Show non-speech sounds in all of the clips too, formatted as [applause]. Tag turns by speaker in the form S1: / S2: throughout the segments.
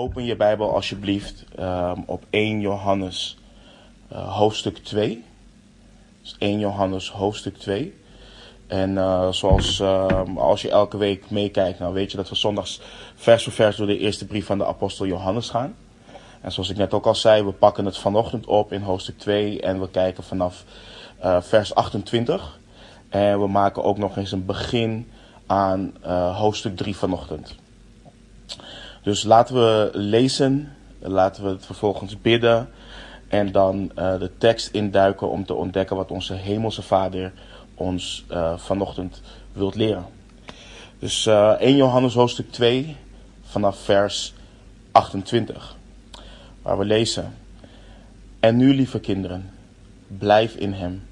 S1: Open je Bijbel alsjeblieft um, op 1 Johannes uh, hoofdstuk 2. Dus 1 Johannes hoofdstuk 2. En uh, zoals uh, als je elke week meekijkt, nou weet je dat we zondags vers voor vers door de eerste brief van de apostel Johannes gaan. En zoals ik net ook al zei, we pakken het vanochtend op in hoofdstuk 2 en we kijken vanaf uh, vers 28. En we maken ook nog eens een begin aan hoofdstuk 3 vanochtend. Dus laten we lezen, laten we het vervolgens bidden en dan uh, de tekst induiken om te ontdekken wat onze hemelse Vader ons uh, vanochtend wilt leren. Dus uh, 1 Johannes hoofdstuk 2 vanaf vers 28, waar we lezen. En nu, lieve kinderen, blijf in hem,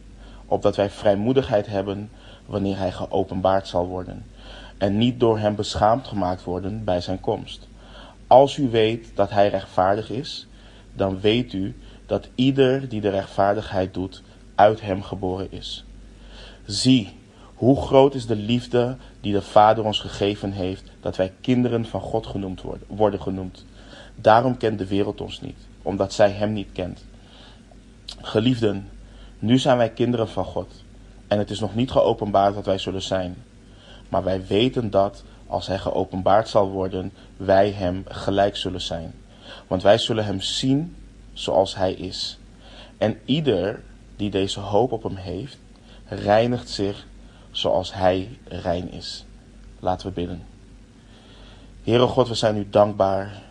S1: opdat wij vrijmoedigheid hebben wanneer hij geopenbaard zal worden, en niet door hem beschaamd gemaakt worden bij zijn komst. Als u weet dat hij rechtvaardig is, dan weet u dat ieder die de rechtvaardigheid doet, uit hem geboren is. Zie, hoe groot is de liefde die de Vader ons gegeven heeft, dat wij kinderen van God genoemd worden, worden genoemd. Daarom kent de wereld ons niet, omdat zij hem niet kent. Geliefden, nu zijn wij kinderen van God, en het is nog niet geopenbaard wat wij zullen zijn. Maar wij weten dat, als hij geopenbaard zal worden, wij hem gelijk zullen zijn. Want wij zullen hem zien zoals hij is. En ieder die deze hoop op hem heeft, reinigt zich zoals hij rein is. Laten we bidden. Heere God, we zijn u dankbaar.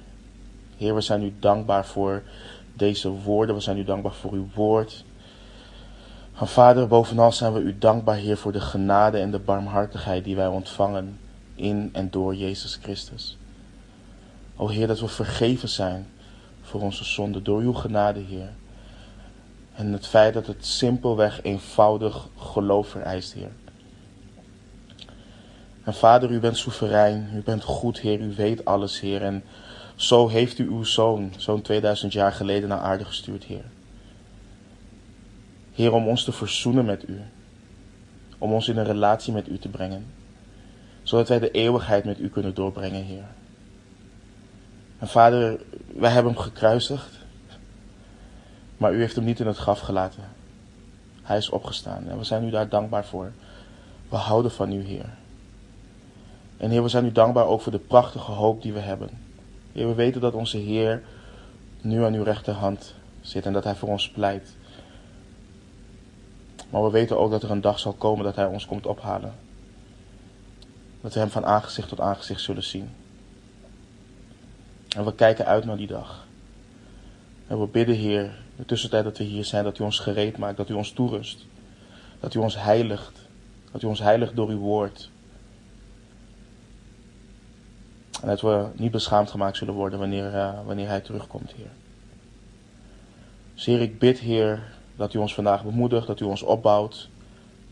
S1: Heer, we zijn u dankbaar voor deze woorden. We zijn u dankbaar voor uw woord. Vader, bovenal zijn we u dankbaar, Heer, voor de genade en de barmhartigheid die wij ontvangen in en door Jezus Christus. O Heer, dat we vergeven zijn voor onze zonde door uw genade, Heer. En het feit dat het simpelweg eenvoudig geloof vereist, Heer. En Vader, u bent soeverein, u bent goed, Heer, u weet alles, Heer. En zo heeft u uw zoon, zo'n 2000 jaar geleden, naar aarde gestuurd, Heer. Heer, om ons te verzoenen met u. Om ons in een relatie met u te brengen. Zodat wij de eeuwigheid met u kunnen doorbrengen, Heer. En vader, wij hebben hem gekruisigd. Maar u heeft hem niet in het graf gelaten. Hij is opgestaan en we zijn u daar dankbaar voor. We houden van u, Heer. En Heer, we zijn u dankbaar ook voor de prachtige hoop die we hebben. Heer, we weten dat onze Heer nu aan uw rechterhand zit en dat Hij voor ons pleit. Maar we weten ook dat er een dag zal komen dat Hij ons komt ophalen. Dat we Hem van aangezicht tot aangezicht zullen zien. En we kijken uit naar die dag. En we bidden, Heer, de tussentijd dat we hier zijn, dat U ons gereed maakt, dat U ons toerust. Dat U ons heiligt. Dat U ons heiligt door Uw woord. En dat we niet beschaamd gemaakt zullen worden wanneer, uh, wanneer Hij terugkomt, Heer. Dus Heer, ik bid, Heer, dat U ons vandaag bemoedigt, dat U ons opbouwt.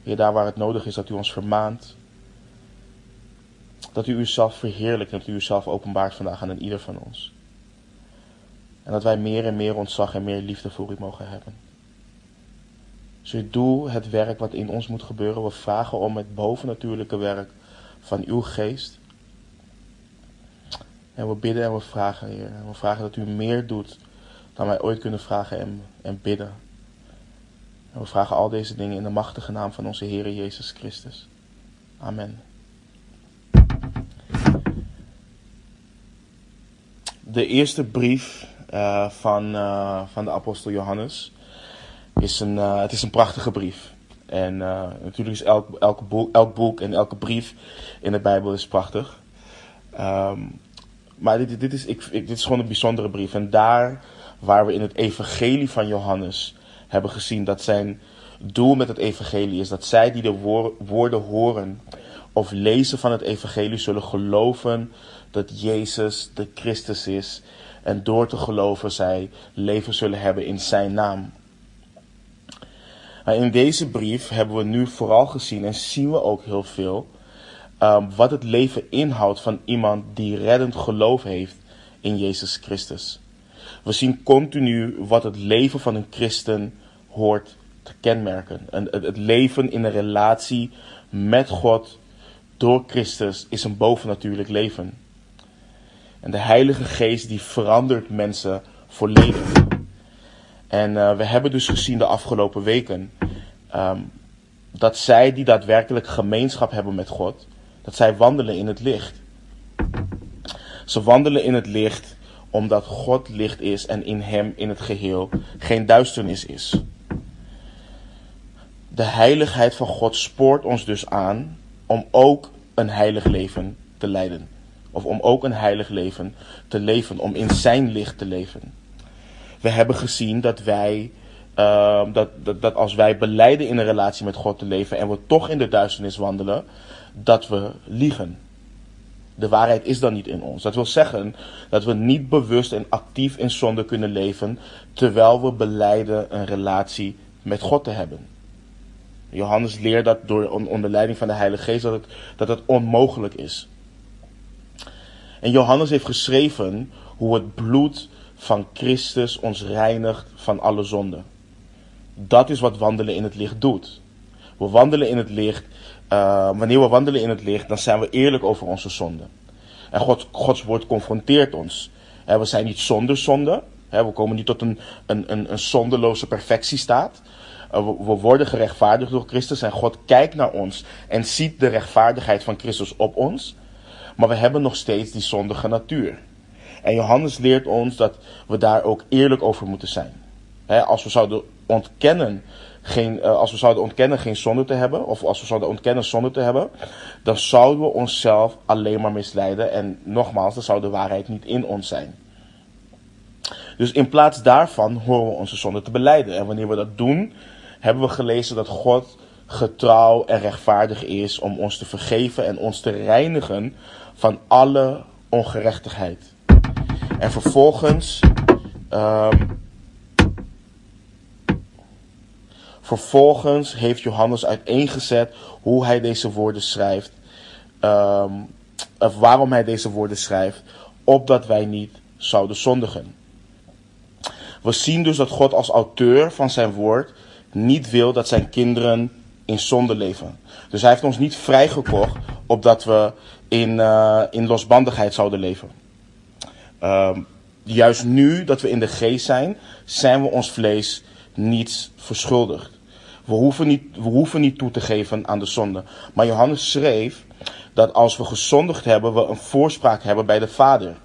S1: Heer, daar waar het nodig is, dat U ons vermaant. Dat U uzelf verheerlijkt en dat U uzelf openbaart vandaag aan ieder van ons. En dat wij meer en meer ontzag en meer liefde voor U mogen hebben. Dus doe het werk wat in ons moet gebeuren. We vragen om het bovennatuurlijke werk van uw geest. En we bidden en we vragen, Heer. En we vragen dat u meer doet dan wij ooit kunnen vragen en, en bidden. En we vragen al deze dingen in de machtige naam van onze Heer Jezus Christus. Amen. De eerste brief uh, van, uh, van de apostel Johannes is een, uh, het is een prachtige brief. En natuurlijk is elk, elke boek, elk boek en elke brief in de Bijbel is prachtig. Um, maar dit, dit, is, ik, dit is gewoon een bijzondere brief. En daar waar we in het evangelie van Johannes hebben gezien dat zijn doel met het evangelie is dat zij die de woorden horen of lezen van het evangelie zullen geloven dat Jezus de Christus is en door te geloven zij leven zullen hebben in zijn naam. In deze brief hebben we nu vooral gezien en zien we ook heel veel um, wat het leven inhoudt van iemand die reddend geloof heeft in Jezus Christus. We zien continu wat het leven van een christen hoort te kenmerken. En het leven in een relatie met God door Christus is een bovennatuurlijk leven. En de Heilige Geest die verandert mensen voor leven. En uh, we hebben dus gezien de afgelopen weken um, dat zij die daadwerkelijk gemeenschap hebben met God, dat zij wandelen in het licht. Ze wandelen in het licht omdat God licht is en in Hem in het geheel geen duisternis is. De heiligheid van God spoort ons dus aan om ook een heilig leven te leiden. Of om ook een heilig leven te leven, om in Zijn licht te leven. We hebben gezien dat wij, dat, dat, dat als wij beleiden in een relatie met God te leven en we toch in de duisternis wandelen, dat we liegen. De waarheid is dan niet in ons. Dat wil zeggen dat we niet bewust en actief in zonde kunnen leven terwijl we beleiden een relatie met God te hebben. Johannes leert dat door onder leiding van de Heilige Geest dat het, dat het onmogelijk is. En Johannes heeft geschreven hoe het bloed van Christus ons reinigt van alle zonde. Dat is wat wandelen in het licht doet. We wandelen in het licht. Uh, wanneer we wandelen in het licht, dan zijn we eerlijk over onze zonde. En God, Gods woord confronteert ons. we zijn niet zonder zonde. we komen niet tot een, een, een, een zondeloze perfectiestaat. We, we worden gerechtvaardigd door Christus en God kijkt naar ons en ziet de rechtvaardigheid van Christus op ons. Maar we hebben nog steeds die zondige natuur. En Johannes leert ons dat we daar ook eerlijk over moeten zijn. als we zouden ontkennen geen, uh, als we zouden ontkennen geen zonde te hebben, of als we zouden ontkennen zonde te hebben, dan zouden we onszelf alleen maar misleiden. En nogmaals, dan zou de waarheid niet in ons zijn. Dus in plaats daarvan horen we onze zonde te beleiden. En wanneer we dat doen, hebben we gelezen dat God getrouw en rechtvaardig is om ons te vergeven en ons te reinigen van alle ongerechtigheid. En vervolgens. Um, vervolgens heeft Johannes uiteengezet hoe hij deze woorden schrijft. Um, of waarom hij deze woorden schrijft. Opdat wij niet zouden zondigen. We zien dus dat God als auteur van zijn woord niet wil dat zijn kinderen in zonde leven. Dus hij heeft ons niet vrijgekocht opdat we in, uh, in losbandigheid zouden leven. Um, juist nu dat we in de geest zijn, zijn we ons vlees niets verschuldigd. We hoeven, niet, we hoeven niet toe te geven aan de zonde. Maar Johannes schreef dat als we gezondigd hebben, we een voorspraak hebben bij de Vader.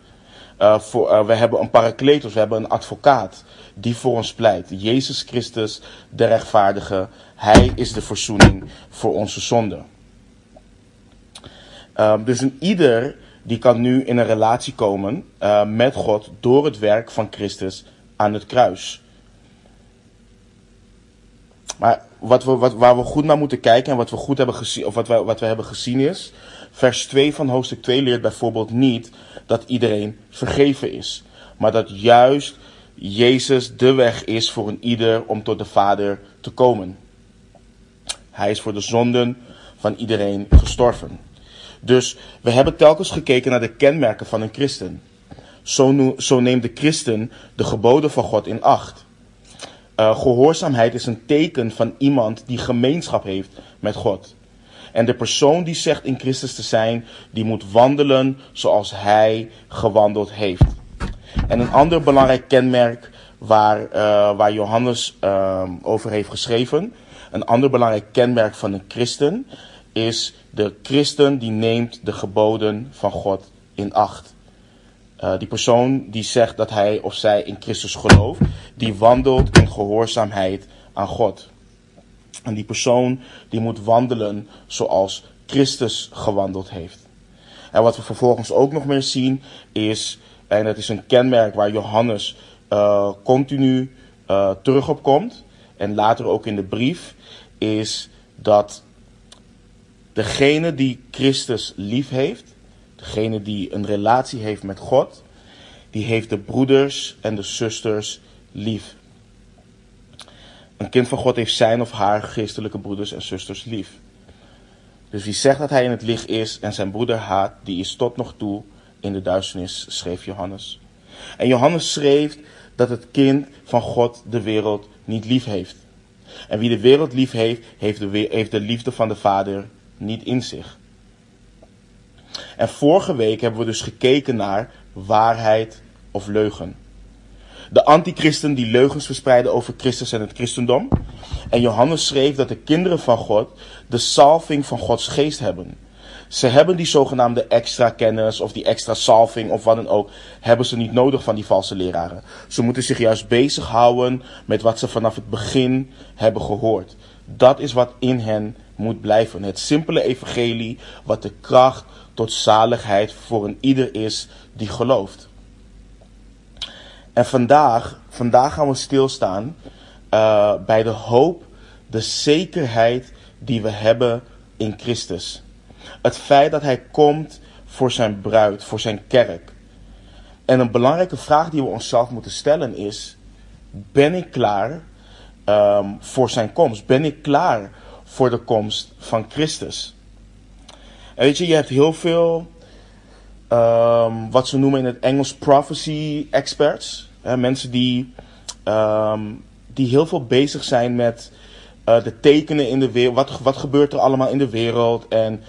S1: Uh, voor, uh, we hebben een parakletos, we hebben een advocaat die voor ons pleit. Jezus Christus, de rechtvaardige. Hij is de verzoening voor onze zonde. Uh, dus een ieder die kan nu in een relatie komen uh, met God door het werk van Christus aan het kruis. Maar wat we, wat, waar we goed naar moeten kijken en wat we goed hebben gezien, of wat we, wat we hebben gezien is, vers 2 van hoofdstuk 2 leert bijvoorbeeld niet dat iedereen vergeven is. Maar dat juist Jezus de weg is voor een ieder om tot de Vader te komen. Hij is voor de zonden van iedereen gestorven. Dus we hebben telkens gekeken naar de kenmerken van een christen. Zo, zo neemt de christen de geboden van God in acht. Uh, gehoorzaamheid is een teken van iemand die gemeenschap heeft met God. En de persoon die zegt in Christus te zijn, die moet wandelen zoals hij gewandeld heeft. En een ander belangrijk kenmerk waar, uh, waar Johannes uh, over heeft geschreven, een ander belangrijk kenmerk van een christen, is de christen die neemt de geboden van God in acht. Uh, die persoon die zegt dat hij of zij in Christus gelooft, die wandelt in gehoorzaamheid aan God. En die persoon die moet wandelen zoals Christus gewandeld heeft. En wat we vervolgens ook nog meer zien is, en dat is een kenmerk waar Johannes uh, continu uh, terug op komt, en later ook in de brief, is dat degene die Christus lief heeft, degene die een relatie heeft met God, die heeft de broeders en de zusters lief. Een kind van God heeft zijn of haar geestelijke broeders en zusters lief. Dus wie zegt dat hij in het licht is en zijn broeder haat, die is tot nog toe in de duisternis, schreef Johannes. En Johannes schreef dat het kind van God de wereld niet lief heeft. En wie de wereld lief heeft, heeft de, heeft de liefde van de Vader niet in zich. En vorige week hebben we dus gekeken naar waarheid of leugen. De antichristen die leugens verspreiden over Christus en het christendom. En Johannes schreef dat de kinderen van God de salving van Gods geest hebben. Ze hebben die zogenaamde extra kennis of die extra salving of wat dan ook, hebben ze niet nodig van die valse leraren. Ze moeten zich juist bezighouden met wat ze vanaf het begin hebben gehoord. Dat is wat in hen moet blijven. Het simpele evangelie wat de kracht tot zaligheid voor een ieder is die gelooft. En vandaag, vandaag gaan we stilstaan uh, bij de hoop, de zekerheid die we hebben in Christus. Het feit dat Hij komt voor zijn bruid, voor zijn kerk. En een belangrijke vraag die we onszelf moeten stellen is: ben ik klaar um, voor zijn komst? Ben ik klaar voor de komst van Christus? En weet je, je hebt heel veel um, wat ze noemen in het Engels prophecy experts. Hè, mensen die, um, die heel veel bezig zijn met uh, de tekenen in de wereld. Wat, wat gebeurt er allemaal in de wereld? En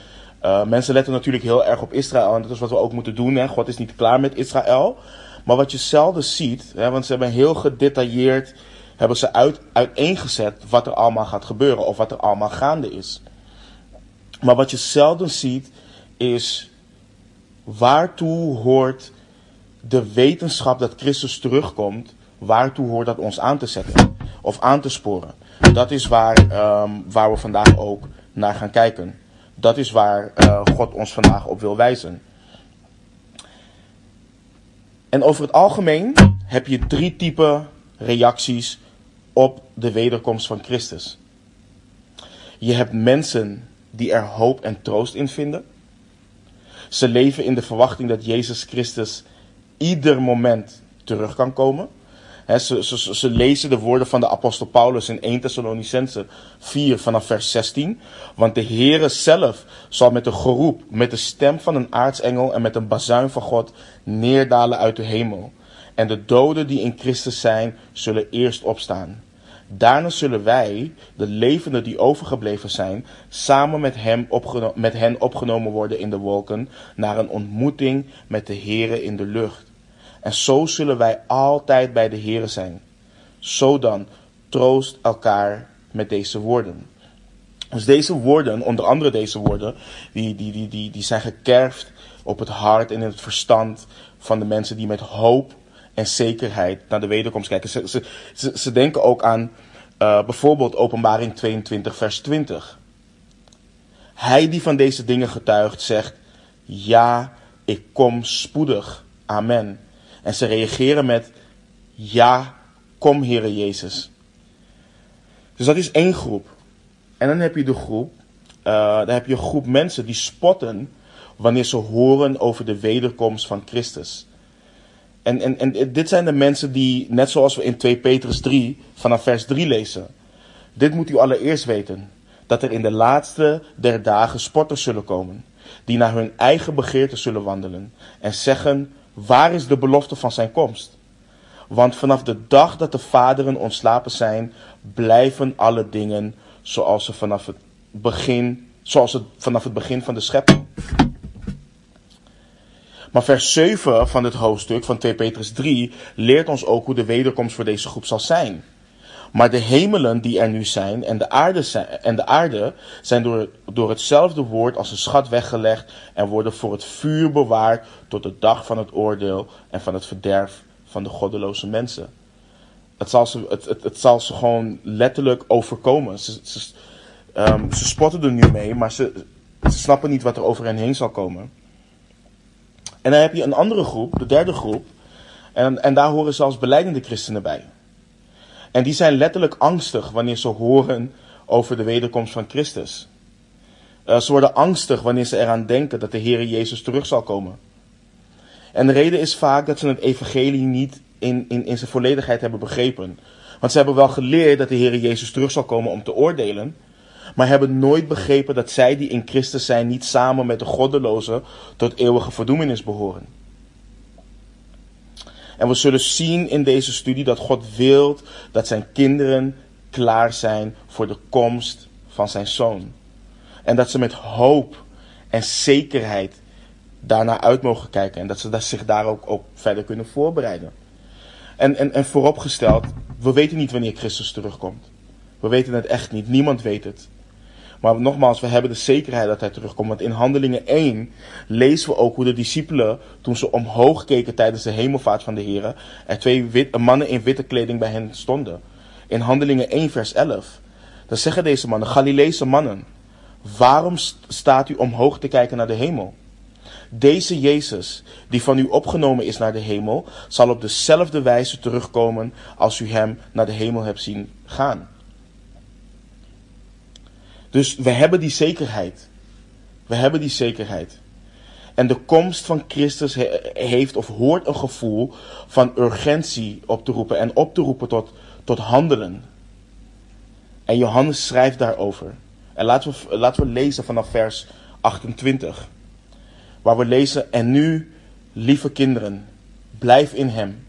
S1: uh, mensen letten natuurlijk heel erg op Israël. En dat is wat we ook moeten doen. Hè. God is niet klaar met Israël. Maar wat je zelden ziet, hè, want ze hebben heel gedetailleerd hebben ze uit, uiteengezet wat er allemaal gaat gebeuren of wat er allemaal gaande is. Maar wat je zelden ziet is waartoe hoort de wetenschap dat Christus terugkomt, waartoe hoort dat ons aan te zetten of aan te sporen. Dat is waar, um, waar we vandaag ook naar gaan kijken. Dat is waar uh, God ons vandaag op wil wijzen. En over het algemeen heb je drie typen reacties op de wederkomst van Christus. Je hebt mensen die er hoop en troost in vinden. Ze leven in de verwachting dat Jezus Christus ieder moment terug kan komen. ze, ze, ze, lezen de woorden van de apostel Paulus in 1 Thessalonicense 4 vanaf vers 16. Want de Heere zelf zal met een geroep, met de stem van een aartsengel en met een bazuin van God neerdalen uit de hemel. En de doden die in Christus zijn, zullen eerst opstaan. Daarna zullen wij, de levenden die overgebleven zijn, samen met, hem met hen opgenomen worden in de wolken naar een ontmoeting met de Here in de lucht. En zo zullen wij altijd bij de Here zijn. Zo dan, troost elkaar met deze woorden. Dus deze woorden, onder andere deze woorden, die, die, die, die, die zijn gekerfd op het hart en in het verstand van de mensen die met hoop en zekerheid naar de wederkomst kijken. Ze, ze, ze, denken ook aan uh, bijvoorbeeld Openbaring 22, vers 20. Hij die van deze dingen getuigt, zegt: Ja, ik kom spoedig. Amen. En ze reageren met: Ja, kom, Heere Jezus. Dus dat is één groep. En dan heb je de groep, uh, dan heb je een groep mensen die spotten wanneer ze horen over de wederkomst van Christus. En, en, en dit zijn de mensen die, net zoals we in 2 Petrus 3 vanaf vers 3 lezen. Dit moet u allereerst weten. Dat er in de laatste der dagen spotters zullen komen. Die naar hun eigen begeerte zullen wandelen. En zeggen, waar is de belofte van zijn komst? Want vanaf de dag dat de vaderen ontslapen zijn, blijven alle dingen zoals ze vanaf het begin, zoals het vanaf het begin van de schepping. Maar vers 7 van het hoofdstuk van 2 Petrus 3 leert ons ook hoe de wederkomst voor deze groep zal zijn. Maar de hemelen die er nu zijn en de aarde zijn, en de aarde zijn door, door hetzelfde woord als een schat weggelegd en worden voor het vuur bewaard tot de dag van het oordeel en van het verderf van de goddeloze mensen. Het zal ze, het, het, zal ze gewoon letterlijk overkomen. Ze, ze, um, ze spotten er nu mee, maar ze, ze snappen niet wat er over hen heen zal komen. En dan heb je een andere groep, de derde groep. En, en daar horen zelfs beleidende christenen bij. En die zijn letterlijk angstig wanneer ze horen over de wederkomst van Christus. Uh, ze worden angstig wanneer ze eraan denken dat de Heer Jezus terug zal komen. En de reden is vaak dat ze het evangelie niet in, in, in zijn volledigheid hebben begrepen. Want ze hebben wel geleerd dat de Heer Jezus terug zal komen om te oordelen maar hebben nooit begrepen dat zij die in Christus zijn niet samen met de goddelozen tot eeuwige verdoemenis behoren. En we zullen zien in deze studie dat God wil dat zijn kinderen klaar zijn voor de komst van zijn zoon. En dat ze met hoop en zekerheid daarna uit mogen kijken en dat ze zich daar ook, ook verder kunnen voorbereiden. En, en, en vooropgesteld, we weten niet wanneer Christus terugkomt. We weten het echt niet, niemand weet het. Maar nogmaals, we hebben de zekerheid dat hij terugkomt. Want in Handelingen 1 lezen we ook hoe de discipelen, toen ze omhoog keken tijdens de hemelvaart van de Heer, er twee mannen in witte kleding bij hen stonden. In Handelingen 1, vers 11. Dan zeggen deze mannen, Galileese mannen, waarom staat u omhoog te kijken naar de hemel? Deze Jezus, die van u opgenomen is naar de hemel, zal op dezelfde wijze terugkomen als u hem naar de hemel hebt zien gaan. Dus we hebben die zekerheid. We hebben die zekerheid. En de komst van Christus heeft of hoort een gevoel van urgentie op te roepen en op te roepen tot, tot handelen. En Johannes schrijft daarover. En laten we, laten we lezen vanaf vers 28. Waar we lezen, en nu, lieve kinderen, blijf in hem.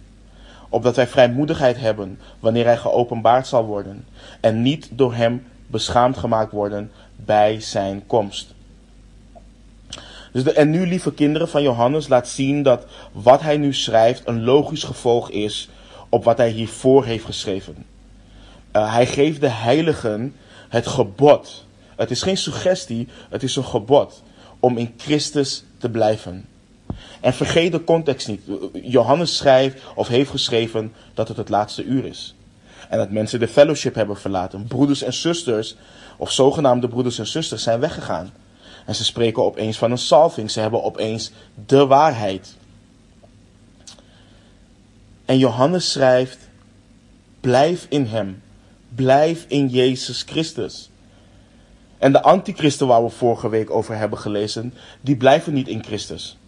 S1: Opdat wij vrijmoedigheid hebben wanneer hij geopenbaard zal worden. En niet door hem beschaamd gemaakt worden bij zijn komst. Dus de, en nu, lieve kinderen van Johannes, laat zien dat wat hij nu schrijft een logisch gevolg is op wat hij hiervoor heeft geschreven. Uh, hij geeft de heiligen het gebod. Het is geen suggestie, het is een gebod om in Christus te blijven. En vergeet de context niet. Johannes schrijft of heeft geschreven dat het het laatste uur is. En dat mensen de fellowship hebben verlaten. Broeders en zusters, of zogenaamde broeders en zusters, zijn weggegaan. En ze spreken opeens van een salving. Ze hebben opeens de waarheid. En Johannes schrijft: Blijf in hem. Blijf in Jezus Christus. En de antichristen waar we vorige week over hebben gelezen, die blijven niet in Christus.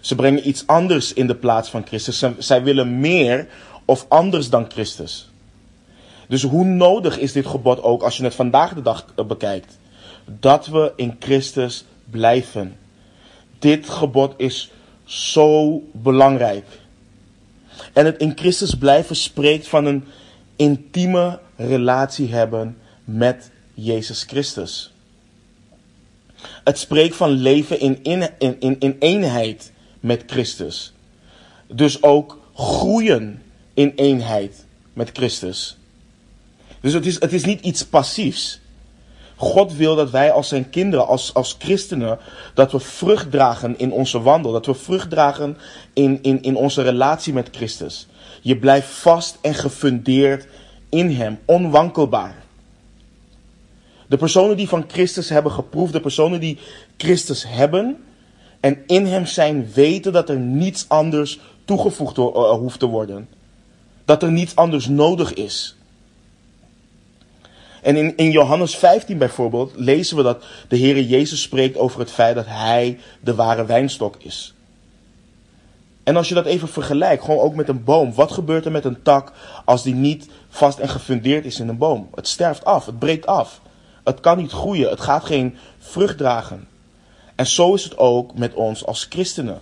S1: Ze brengen iets anders in de plaats van Christus. Zij willen meer of anders dan Christus. Dus hoe nodig is dit gebod ook als je het vandaag de dag eh, bekijkt? Dat we in Christus blijven. Dit gebod is zo belangrijk. En het in Christus blijven spreekt van een intieme relatie hebben met Jezus Christus. Het spreekt van leven in, in, in, in eenheid met Christus. Dus ook groeien in eenheid met Christus. Dus het is, het is niet iets passiefs. God wil dat wij als zijn kinderen, als, als christenen, dat we vrucht dragen in onze wandel. Dat we vrucht dragen in, in, in onze relatie met Christus. Je blijft vast en gefundeerd in Hem, onwankelbaar. De personen die van Christus hebben geproefd, de personen die Christus hebben en in Hem zijn, weten dat er niets anders toegevoegd eh, hoeft te worden. Dat er niets anders nodig is. En in, in Johannes 15 bijvoorbeeld lezen we dat de Heere Jezus spreekt over het feit dat Hij de ware wijnstok is. En als je dat even vergelijkt, gewoon ook met een boom. Wat gebeurt er met een tak als die niet vast en gefundeerd is in een boom? Het sterft af, het breekt af. Het kan niet groeien, het gaat geen vrucht dragen. En zo is het ook met ons als christenen.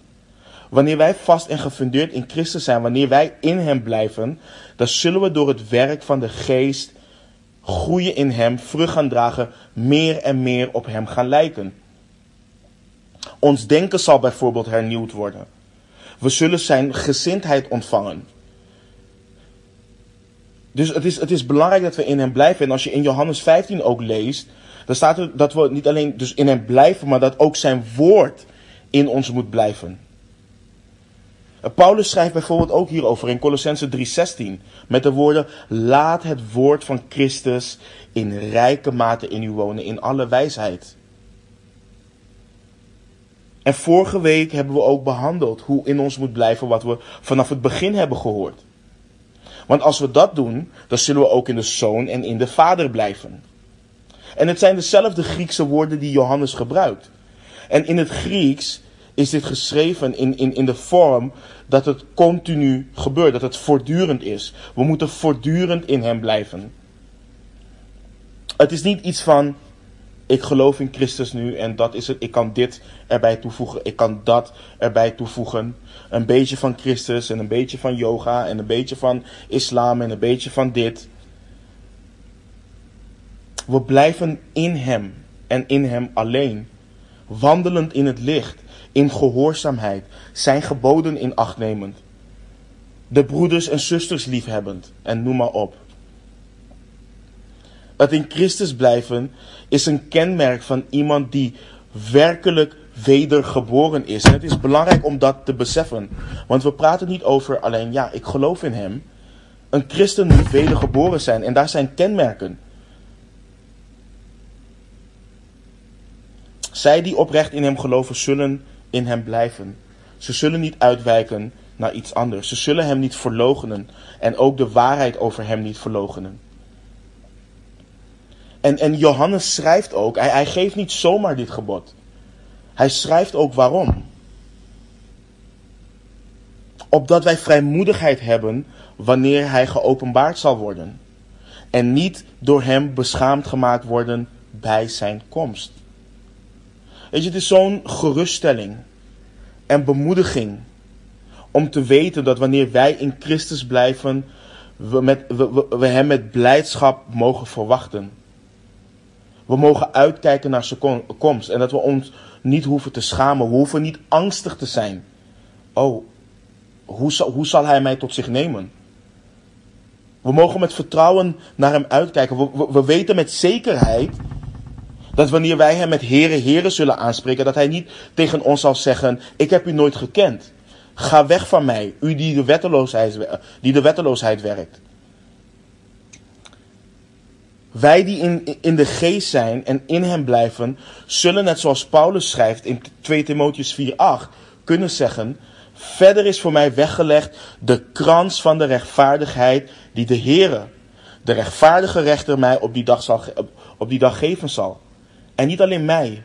S1: Wanneer wij vast en gefundeerd in Christus zijn, wanneer wij in Hem blijven, dan zullen we door het werk van de Geest groeien in Hem, vrucht gaan dragen, meer en meer op Hem gaan lijken. Ons denken zal bijvoorbeeld hernieuwd worden. We zullen Zijn gezindheid ontvangen. Dus het is, het is belangrijk dat we in Hem blijven. En als je in Johannes 15 ook leest, dan staat er dat we niet alleen dus in Hem blijven, maar dat ook Zijn woord in ons moet blijven. Paulus schrijft bijvoorbeeld ook hierover in Colossense 3:16 met de woorden: Laat het woord van Christus in rijke mate in u wonen in alle wijsheid. En vorige week hebben we ook behandeld hoe in ons moet blijven wat we vanaf het begin hebben gehoord. Want als we dat doen, dan zullen we ook in de zoon en in de vader blijven. En het zijn dezelfde Griekse woorden die Johannes gebruikt. En in het Grieks is dit geschreven in, in, in de vorm dat het continu gebeurt, dat het voortdurend is. We moeten voortdurend in Hem blijven. Het is niet iets van, ik geloof in Christus nu en dat is het. Ik kan dit erbij toevoegen, ik kan dat erbij toevoegen. Een beetje van Christus en een beetje van yoga en een beetje van islam en een beetje van dit. We blijven in Hem en in Hem alleen. wandelend in het licht, in gehoorzaamheid, zijn geboden in acht nemend, de broeders en zusters liefhebbend en noem maar op. Het in Christus blijven is een kenmerk van iemand die werkelijk wedergeboren is. En het is belangrijk om dat te beseffen. Want we praten niet over alleen, ja, ik geloof in hem. Een christen moet wedergeboren zijn en daar zijn kenmerken. Zij die oprecht in hem geloven, zullen in hem blijven. Ze zullen niet uitwijken naar iets anders. Ze zullen hem niet verlogenen en ook de waarheid over hem niet verlogenen. En, en Johannes schrijft ook, hij, hij geeft niet zomaar dit gebod. Hij schrijft ook waarom. Opdat wij vrijmoedigheid hebben wanneer hij geopenbaard zal worden. En niet door hem beschaamd gemaakt worden bij zijn komst. Weet je, het is zo'n geruststelling en bemoediging om te weten dat wanneer wij in Christus blijven, we, met, we, Hem met blijdschap mogen verwachten. We mogen uitkijken naar zijn komst en dat we ons niet hoeven te schamen. We hoeven niet angstig te zijn. Oh, hoe zal, hoe zal Hij mij tot zich nemen? We mogen met vertrouwen naar Hem uitkijken. We weten met zekerheid dat wanneer wij Hem met Heren, Heren zullen aanspreken, dat Hij niet tegen ons zal zeggen: Ik heb u nooit gekend. Ga weg van mij, u die de wetteloosheid, die de wetteloosheid werkt. Wij die in, in de geest zijn en in hem blijven, zullen net zoals Paulus schrijft in 2 Timotheus 4:8 kunnen zeggen: Verder is voor mij weggelegd de krans van de rechtvaardigheid die de Heere, de rechtvaardige rechter, mij op die dag, zal, op die dag geven zal. En niet alleen mij,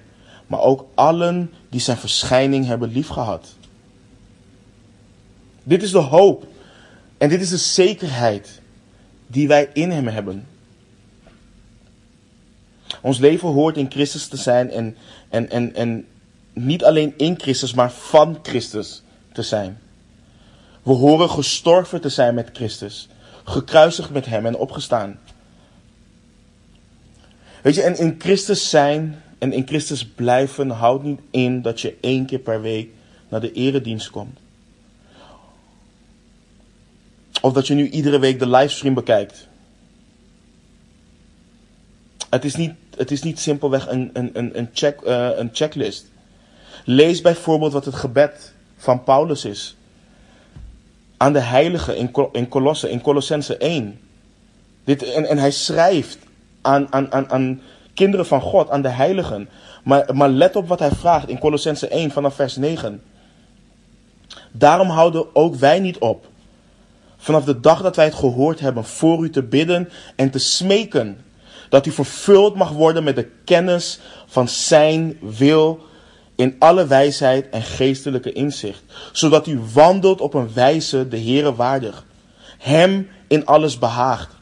S1: maar ook allen die zijn verschijning hebben liefgehad. Dit is de hoop en dit is de zekerheid die wij in Hem hebben. Ons leven hoort in Christus te zijn en, en, en, en niet alleen in Christus, maar van Christus te zijn. We horen gestorven te zijn met Christus, gekruisigd met Hem en opgestaan. Weet je, en in Christus zijn en in Christus blijven houdt niet in dat je één keer per week naar de eredienst komt. Of dat je nu iedere week de livestream bekijkt. Het is niet, het is niet simpelweg een, een, een, check, uh, een checklist. Lees bijvoorbeeld wat het gebed van Paulus is. Aan de heiligen in, in Colosse, in Colossense 1. Dit, en, en hij schrijft aan, aan, aan, aan kinderen van God, aan de heiligen. Maar, maar let op wat hij vraagt in Colossense 1 vanaf vers 9. Daarom houden ook wij niet op. Vanaf de dag dat wij het gehoord hebben, voor u te bidden en te smeken. Dat u vervuld mag worden met de kennis van zijn wil in alle wijsheid en geestelijke inzicht. Zodat u wandelt op een wijze de Heere waardig. Hem in alles behaagt.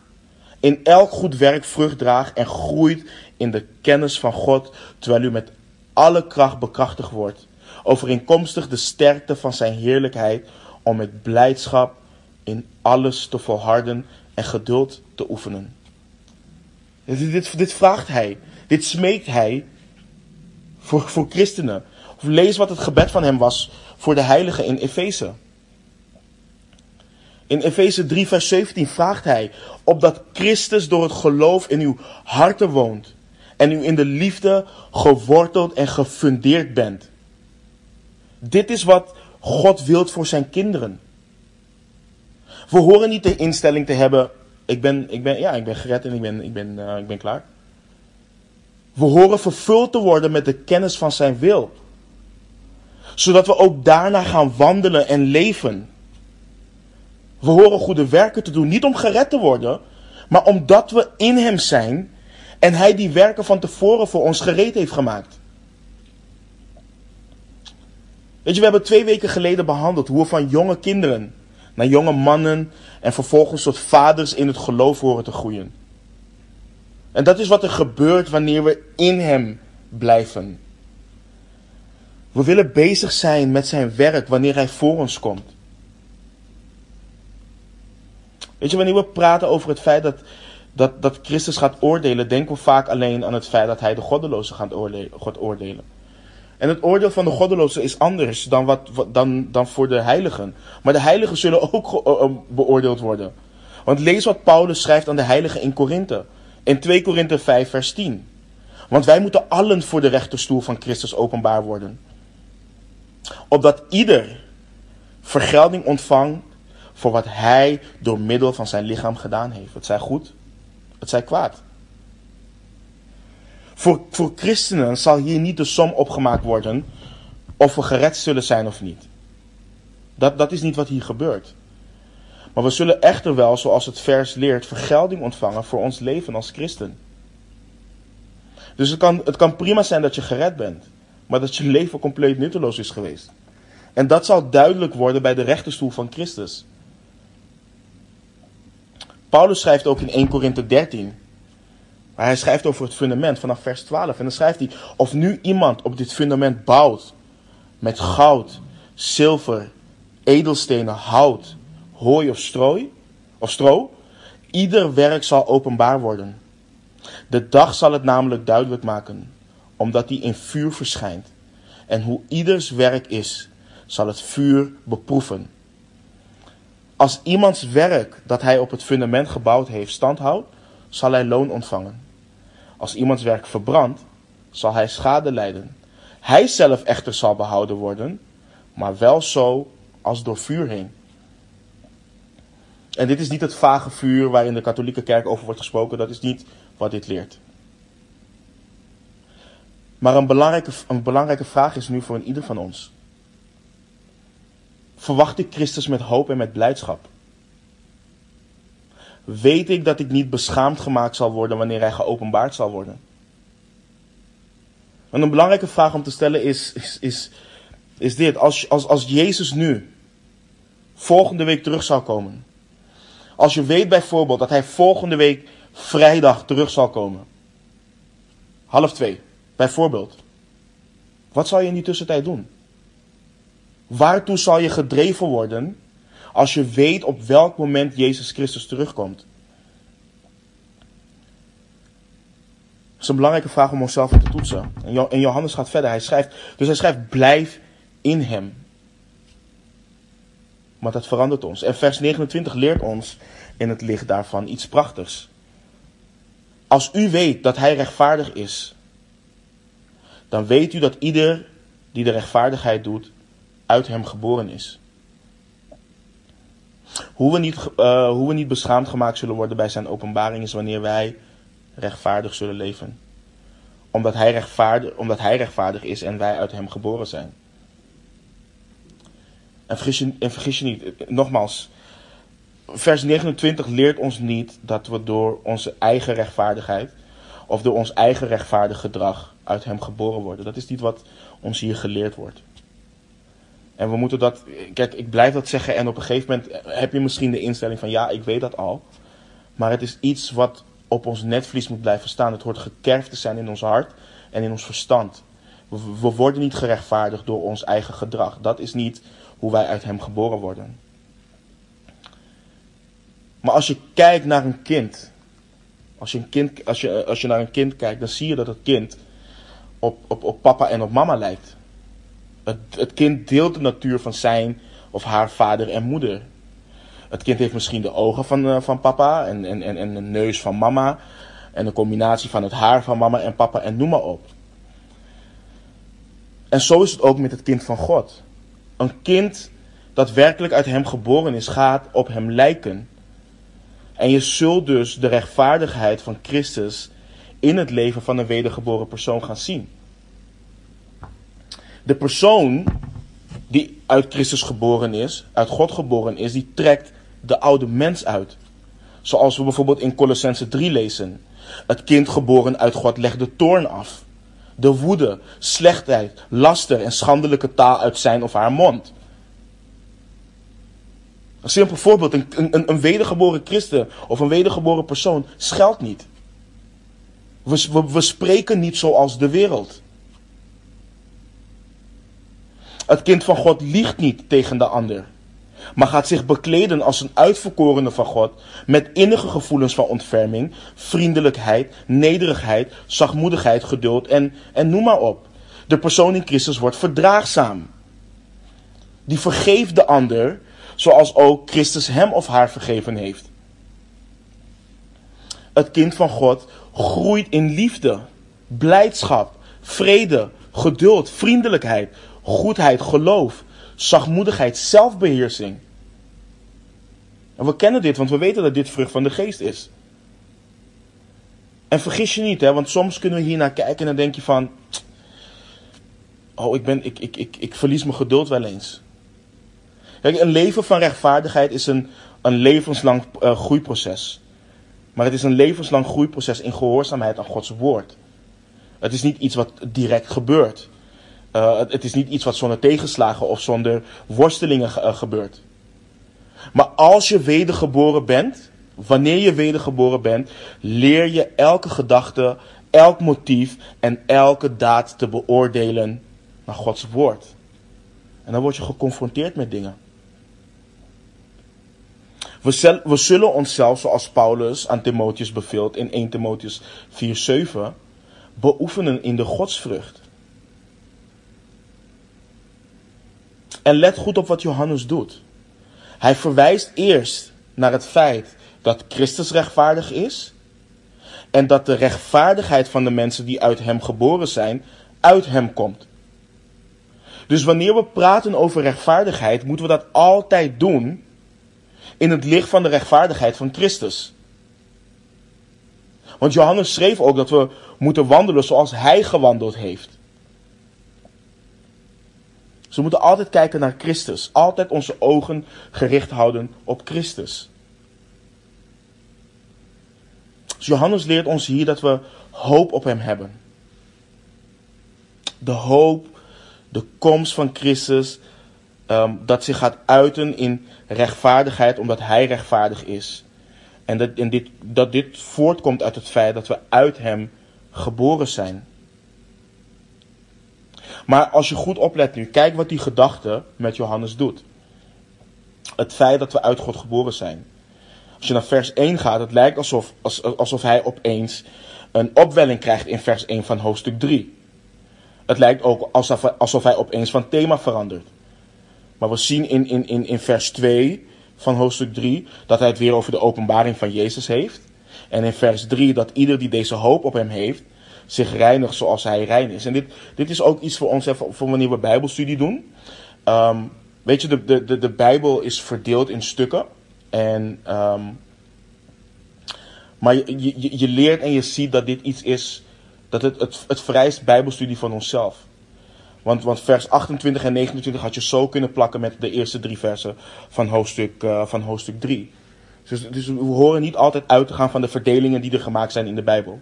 S1: In elk goed werk vrucht draagt en groeit in de kennis van God, terwijl u met alle kracht bekrachtigd wordt, overeenkomstig de sterkte van zijn heerlijkheid, om met blijdschap in alles te volharden en geduld te oefenen. Dit, dit, dit vraagt hij, dit smeekt hij voor, voor christenen. Of lees wat het gebed van hem was voor de heiligen in Efeze. In Efeze 3, vers 17 vraagt hij: opdat Christus door het geloof in uw harten woont en u in de liefde geworteld en gefundeerd bent. Dit is wat God wilt voor zijn kinderen. We horen niet de instelling te hebben, ik ben, ik ben, ja, ik ben gered en ik ben, ik ben, uh, ik ben klaar. We horen vervuld te worden met de kennis van zijn wil. Zodat we ook daarna gaan wandelen en leven. We horen goede werken te doen, niet om gered te worden, maar omdat we in hem zijn en hij die werken van tevoren voor ons gereed heeft gemaakt. Weet je, we hebben twee weken geleden behandeld hoe we van jonge kinderen naar jonge mannen en vervolgens tot vaders in het geloof horen te groeien. En dat is wat er gebeurt wanneer we in Hem blijven. We willen bezig zijn met zijn werk wanneer Hij voor ons komt. Weet je, wanneer we praten over het feit dat dat, dat Christus gaat oordelen, denken we vaak alleen aan het feit dat hij de goddelozen gaat oordelen, oordelen. En het oordeel van de goddelozen is anders dan, wat, dan, dan voor de heiligen. Maar de heiligen zullen ook uh, beoordeeld worden. Want lees wat Paulus schrijft aan de heiligen in Korinthe. In 2 Korinthe 5 vers 10. Want wij moeten allen voor de rechterstoel van Christus openbaar worden. Opdat ieder vergelding ontvangt voor wat hij door middel van zijn lichaam gedaan heeft. Het zij goed, het zij kwaad. Voor, voor christenen zal hier niet de som opgemaakt worden of we gered zullen zijn of niet. Dat, dat is niet wat hier gebeurt. Maar we zullen echter wel, zoals het vers leert, vergelding ontvangen voor ons leven als christen. Dus het kan, het kan prima zijn dat je gered bent, maar dat je leven compleet nutteloos is geweest. En dat zal duidelijk worden bij de rechterstoel van Christus. Paulus schrijft ook in 1 Korinthe 13. Maar hij schrijft over het fundament vanaf vers 12. En dan schrijft hij: Of nu iemand op dit fundament bouwt met goud, zilver, edelstenen, hout, hooi of strooi, of stro, ieder werk zal openbaar worden. De dag zal het namelijk duidelijk maken, omdat die in vuur verschijnt. En hoe ieders werk is, zal het vuur beproeven. Als iemands werk dat hij op het fundament gebouwd heeft standhoudt, zal hij loon ontvangen. Als iemands werk verbrandt, zal hij schade lijden. Hij zelf echter zal behouden worden, maar wel zo als door vuur heen. En dit is niet het vage vuur waarin de katholieke kerk over wordt gesproken, dat is niet wat dit leert. Maar een belangrijke, een belangrijke vraag is nu voor ieder van ons. Verwacht ik Christus met hoop en met blijdschap? Weet ik dat ik niet beschaamd gemaakt zal worden wanneer hij geopenbaard zal worden? En een belangrijke vraag om te stellen is, is, is, dit. Als, als, als Jezus nu volgende week terug zou komen. Als je weet bijvoorbeeld dat hij volgende week vrijdag terug zal komen. Half twee, bijvoorbeeld. Wat zal je in die tussentijd doen? Waartoe zal je gedreven worden als je weet op welk moment Jezus Christus terugkomt? Dat is een belangrijke vraag om onszelf te toetsen. En Johannes gaat verder. Hij schrijft, dus hij schrijft: blijf in hem. Maar dat verandert ons. En vers 29 leert ons in het licht daarvan iets prachtigs. Als u weet dat hij rechtvaardig is, dan weet u dat ieder die de rechtvaardigheid doet, uit hem geboren is. Hoe we, niet, uh, hoe we niet beschaamd gemaakt zullen worden bij zijn openbaring is wanneer wij rechtvaardig zullen leven. Omdat hij, rechtvaardig, omdat hij rechtvaardig is en wij uit hem geboren zijn. En en vergis je niet, nogmaals, vers 29 leert ons niet dat we door onze eigen rechtvaardigheid of door ons eigen rechtvaardig gedrag uit hem geboren worden. Dat is niet wat ons hier geleerd wordt. En we moeten dat, kijk, ik blijf dat zeggen en op een gegeven moment heb je misschien de instelling van ja, ik weet dat al. Maar het is iets wat op ons netvlies moet blijven staan. Het hoort gekerfd te zijn in ons hart en in ons verstand. We, worden niet gerechtvaardigd door ons eigen gedrag. Dat is niet hoe wij uit hem geboren worden. Maar als je kijkt naar een kind, als je, een kind, als je, als je naar een kind kijkt, dan zie je dat het kind op, op, op papa en op mama lijkt. Het, het kind deelt de natuur van zijn of haar vader en moeder. Het kind heeft misschien de ogen van, uh, van papa en, en, en, en de neus van mama. En een combinatie van het haar van mama en papa en noem maar op. En zo is het ook met het kind van God. Een kind dat werkelijk uit hem geboren is, gaat op hem lijken. En je zult dus de rechtvaardigheid van Christus in het leven van een wedergeboren persoon gaan zien. De persoon die uit Christus geboren is, uit God geboren is, die trekt de oude mens uit. Zoals we bijvoorbeeld in Colossense 3 lezen. Het kind geboren uit God legt de toorn af. De woede, slechtheid, laster en schandelijke taal uit zijn of haar mond. Een simpel voorbeeld, een, een, een wedergeboren christen of een wedergeboren persoon scheldt niet. We, we, we spreken niet zoals de wereld. Het kind van God liegt niet tegen de ander, maar gaat zich bekleden als een uitverkorene van God met innige gevoelens van ontferming, vriendelijkheid, nederigheid, zachtmoedigheid, geduld en, en noem maar op. De persoon in Christus wordt verdraagzaam. Die vergeeft de ander zoals ook Christus hem of haar vergeven heeft. Het kind van God groeit in liefde, blijdschap, vrede, geduld, vriendelijkheid, goedheid, geloof, zachtmoedigheid, zelfbeheersing. En we kennen dit, want we weten dat dit vrucht van de geest is. En vergis je niet, hè, want soms kunnen we hier naar kijken en dan denk je van. Oh, ik, ben, ik, ik, ik, ik verlies mijn geduld wel eens. Kijk, een leven van rechtvaardigheid is een, een levenslang uh, groeiproces. Maar het is een levenslang groeiproces in gehoorzaamheid aan Gods woord. Het is niet iets wat direct gebeurt. Uh, het, is niet iets wat zonder tegenslagen of zonder worstelingen uh, gebeurt. Maar als je wedergeboren bent, wanneer je wedergeboren bent, leer je elke gedachte, elk motief en elke daad te beoordelen naar Gods woord. En dan word je geconfronteerd met dingen. We, we zullen onszelf, zoals Paulus aan Timotheus beveelt in 1 Timotheus 4:7, beoefenen in de godsvrucht. En let goed op wat Johannes doet. Hij verwijst eerst naar het feit dat Christus rechtvaardig is en dat de rechtvaardigheid van de mensen die uit hem geboren zijn, uit hem komt. Dus wanneer we praten over rechtvaardigheid, moeten we dat altijd doen in het licht van de rechtvaardigheid van Christus. Want Johannes schreef ook dat we moeten wandelen zoals hij gewandeld heeft. Dus we moeten altijd kijken naar Christus. Altijd onze ogen gericht houden op Christus. Dus Johannes leert ons hier dat we hoop op hem hebben. De hoop, de komst van Christus, um, dat zich gaat uiten in rechtvaardigheid omdat hij rechtvaardig is. En, dat, en dit, dat dit voortkomt uit het feit dat we uit hem geboren zijn. Maar als je goed oplet nu, kijk wat die gedachte met Johannes doet. Het feit dat we uit God geboren zijn. Als je naar vers 1 gaat, het lijkt alsof, alsof hij opeens een opwelling krijgt in vers 1 van hoofdstuk 3. Het lijkt ook alsof, alsof hij opeens van thema verandert. Maar we zien in, in, in, in vers 2 van hoofdstuk 3 dat hij het weer over de openbaring van Jezus heeft. En in vers 3 dat ieder die deze hoop op hem heeft, zich reinigt zoals hij rein is. En dit, dit is ook iets voor ons, even, voor wanneer we Bijbelstudie doen. Um, weet je, de, de, de, de Bijbel is verdeeld in stukken. En, um, maar je, je, je leert en je ziet dat dit iets is, dat het, het, het vereist Bijbelstudie van onszelf. Want, want vers 28 en 29 had je zo kunnen plakken met de eerste drie versen van hoofdstuk, uh, van hoofdstuk 3. Dus, dus we horen niet altijd uit te gaan van de verdelingen die er gemaakt zijn in de Bijbel.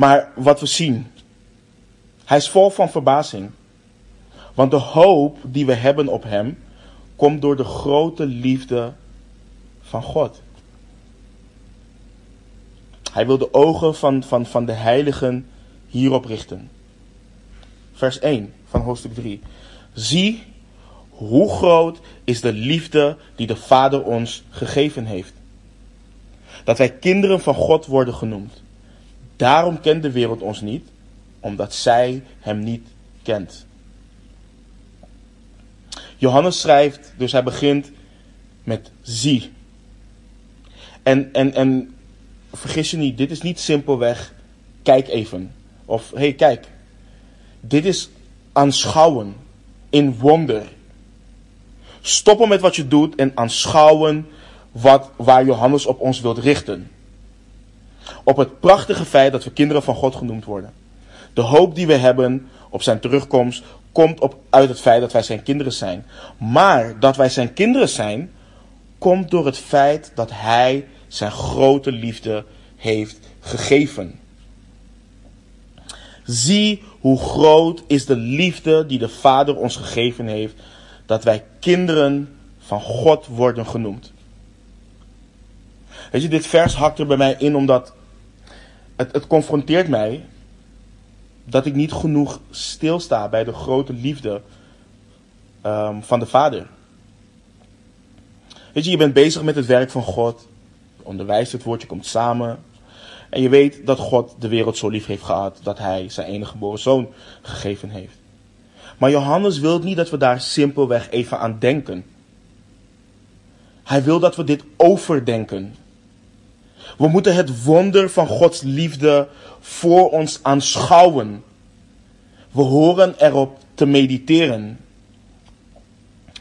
S1: Maar wat we zien, hij is vol van verbazing. Want de hoop die we hebben op hem komt door de grote liefde van God. Hij wil de ogen van, van, van de heiligen hierop richten. Vers 1 van hoofdstuk 3. Zie hoe groot is de liefde die de Vader ons gegeven heeft. Dat wij kinderen van God worden genoemd. Daarom kent de wereld ons niet, omdat zij hem niet kent. Johannes schrijft, dus hij begint met zie. En, en, en vergis je niet, dit is niet simpelweg kijk even. Of hé, hey, kijk. Dit is aanschouwen in wonder. Stoppen met wat je doet en aanschouwen wat, waar Johannes op ons wilt richten. Op het prachtige feit dat we kinderen van God genoemd worden. De hoop die we hebben op zijn terugkomst komt op, uit het feit dat wij zijn kinderen zijn. Maar dat wij zijn kinderen zijn, komt door het feit dat hij zijn grote liefde heeft gegeven. Zie hoe groot is de liefde die de Vader ons gegeven heeft, dat wij kinderen van God worden genoemd. Weet je, dit vers hakt er bij mij in omdat het, confronteert mij dat ik niet genoeg stilsta bij de grote liefde um, van de Vader. Weet je, je bent bezig met het werk van God, je onderwijst het woord, je komt samen. En je weet dat God de wereld zo lief heeft gehad dat hij zijn enige geboren zoon gegeven heeft. Maar Johannes wil niet dat we daar simpelweg even aan denken. Hij wil dat we dit overdenken. We moeten het wonder van Gods liefde voor ons aanschouwen. We horen erop te mediteren.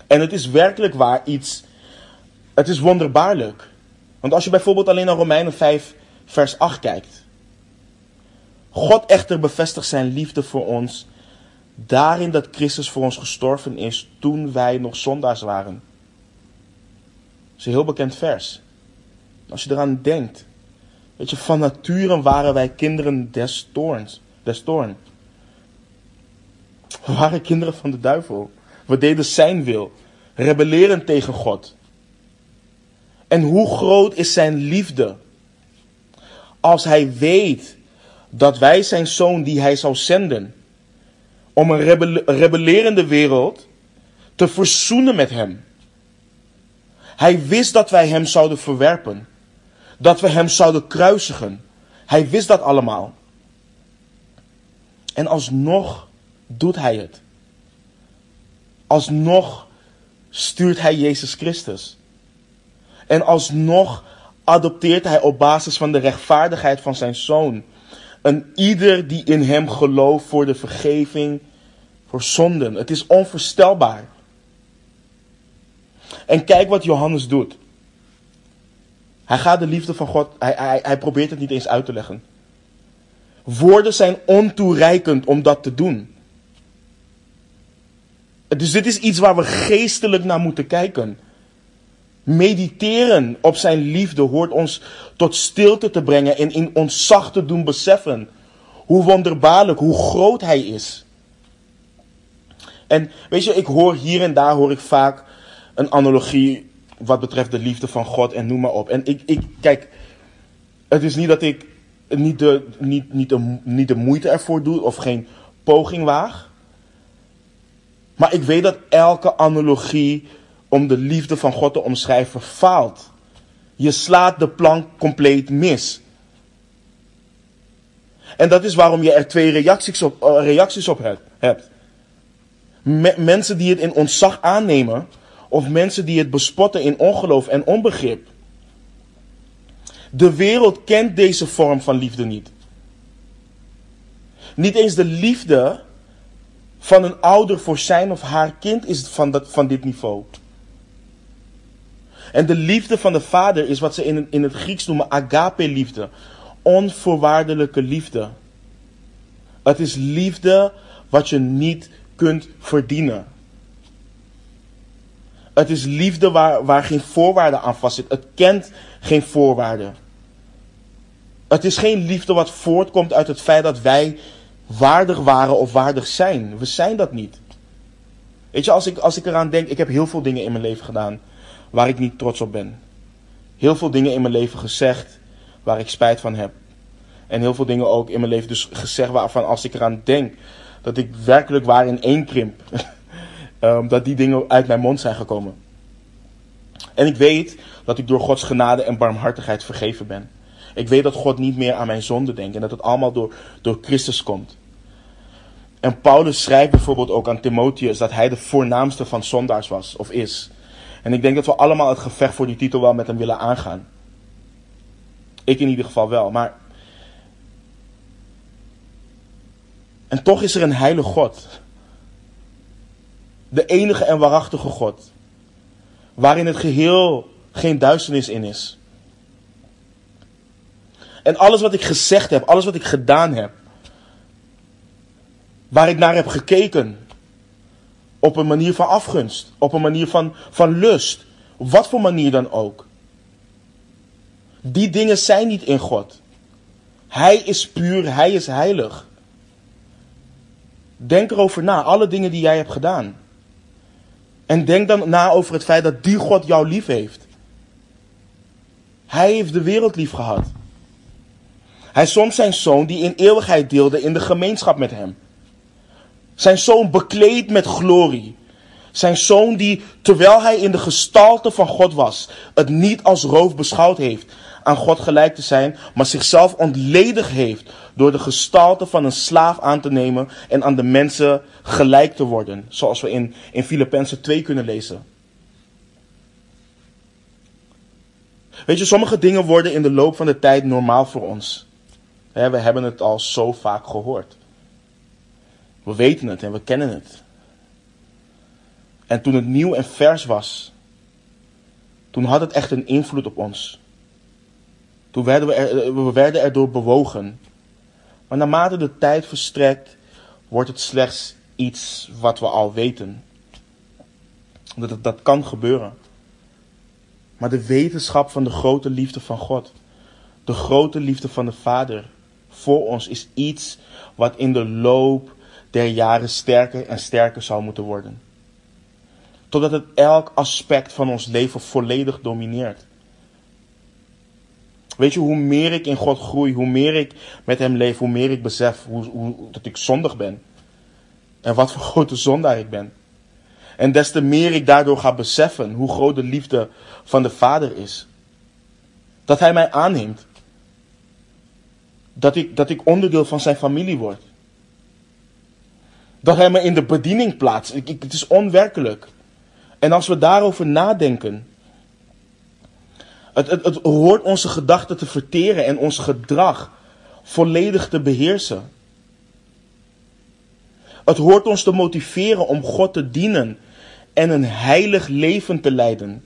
S1: En het is werkelijk waar iets. Het is wonderbaarlijk. Want als je bijvoorbeeld alleen naar Romeinen 5, vers 8 kijkt. God echter bevestigt zijn liefde voor ons daarin dat Christus voor ons gestorven is toen wij nog zondaars waren. Dat is een heel bekend vers. Als je eraan denkt. Weet je, van nature waren wij kinderen des toorns. Des toorn. We waren kinderen van de duivel. We deden zijn wil. Rebelleren tegen God. En hoe groot is zijn liefde? Als hij weet dat wij zijn zoon die hij zou zenden. Om een rebellerende wereld te verzoenen met hem. Hij wist dat wij hem zouden verwerpen. Dat we hem zouden kruisigen. Hij wist dat allemaal. En alsnog doet hij het. Alsnog stuurt hij Jezus Christus. En alsnog adopteert hij op basis van de rechtvaardigheid van zijn zoon. Een ieder die in hem gelooft voor de vergeving voor zonden. Het is onvoorstelbaar. En kijk wat Johannes doet. Hij gaat de liefde van God, hij, hij, hij probeert het niet eens uit te leggen. Woorden zijn ontoereikend om dat te doen. Dus dit is iets waar we geestelijk naar moeten kijken. Mediteren op zijn liefde hoort ons tot stilte te brengen en in ons zacht te doen beseffen hoe wonderbaarlijk, hoe groot hij is. En weet je, ik hoor hier en daar hoor ik vaak een analogie wat betreft de liefde van God en noem maar op. En ik, ik kijk, het is niet dat ik niet de, niet, niet, de, niet de moeite ervoor doe of geen poging waag. Maar ik weet dat elke analogie om de liefde van God te omschrijven faalt. Je slaat de plank compleet mis. En dat is waarom je er twee reacties op, uh, reacties op hebt. mensen die het in ontzag aannemen, of mensen die het bespotten in ongeloof en onbegrip. De wereld kent deze vorm van liefde niet. Niet eens de liefde van een ouder voor zijn of haar kind is van, dat, van dit niveau. En de liefde van de vader is wat ze in, in het Grieks noemen agape-liefde. Onvoorwaardelijke liefde. Het is liefde wat je niet kunt verdienen. Het is liefde waar, waar geen voorwaarden aan vastzit. Het kent geen voorwaarden. Het is geen liefde wat voortkomt uit het feit dat wij waardig waren of waardig zijn. We zijn dat niet. Weet je, als ik, als ik eraan denk, ik heb heel veel dingen in mijn leven gedaan waar ik niet trots op ben. Heel veel dingen in mijn leven gezegd waar ik spijt van heb. En heel veel dingen ook in mijn leven dus gezegd waarvan als ik eraan denk dat ik werkelijk waar in één krimp. Um, dat die dingen uit mijn mond zijn gekomen. En ik weet dat ik door Gods genade en barmhartigheid vergeven ben. Ik weet dat God niet meer aan mijn zonde denkt en dat het allemaal door, door Christus komt. En Paulus schrijft bijvoorbeeld ook aan Timotheus dat hij de voornaamste van zondaars was of is. En ik denk dat we allemaal het gevecht voor die titel wel met hem willen aangaan. Ik in ieder geval wel. Maar. En toch is er een heilige God. De enige en waarachtige God. Waarin het geheel geen duisternis in is. En alles wat ik gezegd heb, alles wat ik gedaan heb, waar ik naar heb gekeken, op een manier van afgunst, op een manier van, van lust, wat voor manier dan ook. Die dingen zijn niet in God. Hij is puur, hij is heilig. Denk erover na, alle dingen die jij hebt gedaan. En denk dan na over het feit dat die God jou lief heeft. Hij heeft de wereld lief gehad. Hij zond zijn zoon die in eeuwigheid deelde in de gemeenschap met hem. Zijn zoon bekleed met glorie. Zijn zoon die, terwijl hij in de gestalte van God was, het niet als roof beschouwd heeft aan God gelijk te zijn, maar zichzelf ontledigd heeft door de gestalte van een slaaf aan te nemen en aan de mensen gelijk te worden. Zoals we in, in Filippenzen 2 kunnen lezen. Weet je, sommige dingen worden in de loop van de tijd normaal voor ons. We hebben het al zo vaak gehoord. We weten het en we kennen het. En toen het nieuw en vers was, toen had het echt een invloed op ons. Toen werden we, er, we werden erdoor bewogen. Maar naarmate de tijd verstrekt, wordt het slechts iets wat we al weten. Dat, dat kan gebeuren. Maar de wetenschap van de grote liefde van God, de grote liefde van de Vader voor ons is iets wat in de loop der jaren sterker en sterker zou moeten worden. Totdat het elk aspect van ons leven volledig domineert. Weet je, hoe meer ik in God groei, hoe meer ik met Hem leef, hoe meer ik besef hoe, hoe, dat ik zondig ben. En wat voor [laughs] grote zondaar ik ben. En des te meer ik daardoor ga beseffen hoe groot de liefde van de Vader is. Dat Hij mij aanneemt. Dat ik, dat ik onderdeel van Zijn familie word. Dat Hij me in de bediening plaatst. Ik, het is onwerkelijk. En als we daarover nadenken. Het, het, hoort onze gedachten te verteren en ons gedrag volledig te beheersen. Het hoort ons te motiveren om God te dienen en een heilig leven te leiden.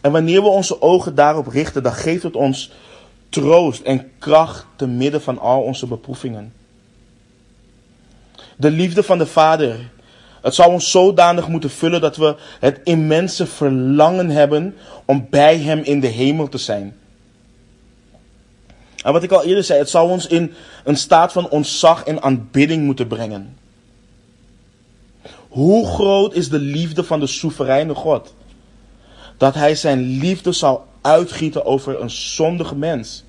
S1: En wanneer we onze ogen daarop richten, dan geeft het ons troost en kracht te midden van al onze beproevingen. De liefde van de Vader. Het zou ons zodanig moeten vullen dat we het immense verlangen hebben om bij Hem in de hemel te zijn. En wat ik al eerder zei, het zou ons in een staat van ontzag en aanbidding moeten brengen. Hoe groot is de liefde van de soevereine God? Dat Hij zijn liefde zal uitgieten over een zondige mens.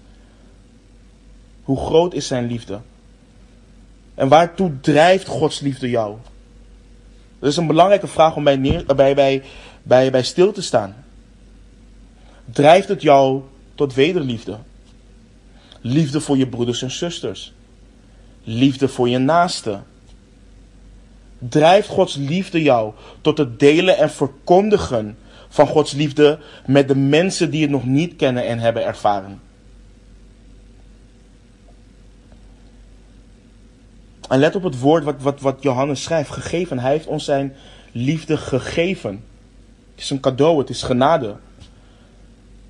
S1: Hoe groot is Zijn liefde? En waartoe drijft Gods liefde jou? Dat is een belangrijke vraag om bij, neer, bij, bij, bij, bij stil te staan. Drijft het jou tot wederliefde? Liefde voor je broeders en zusters. Liefde voor je naaste. Drijft Gods liefde jou tot het delen en verkondigen van Gods liefde met de mensen die het nog niet kennen en hebben ervaren? En let op het woord wat, wat, wat Johannes schrijft. Gegeven. Hij heeft ons zijn liefde gegeven. Het is een cadeau, het is genade.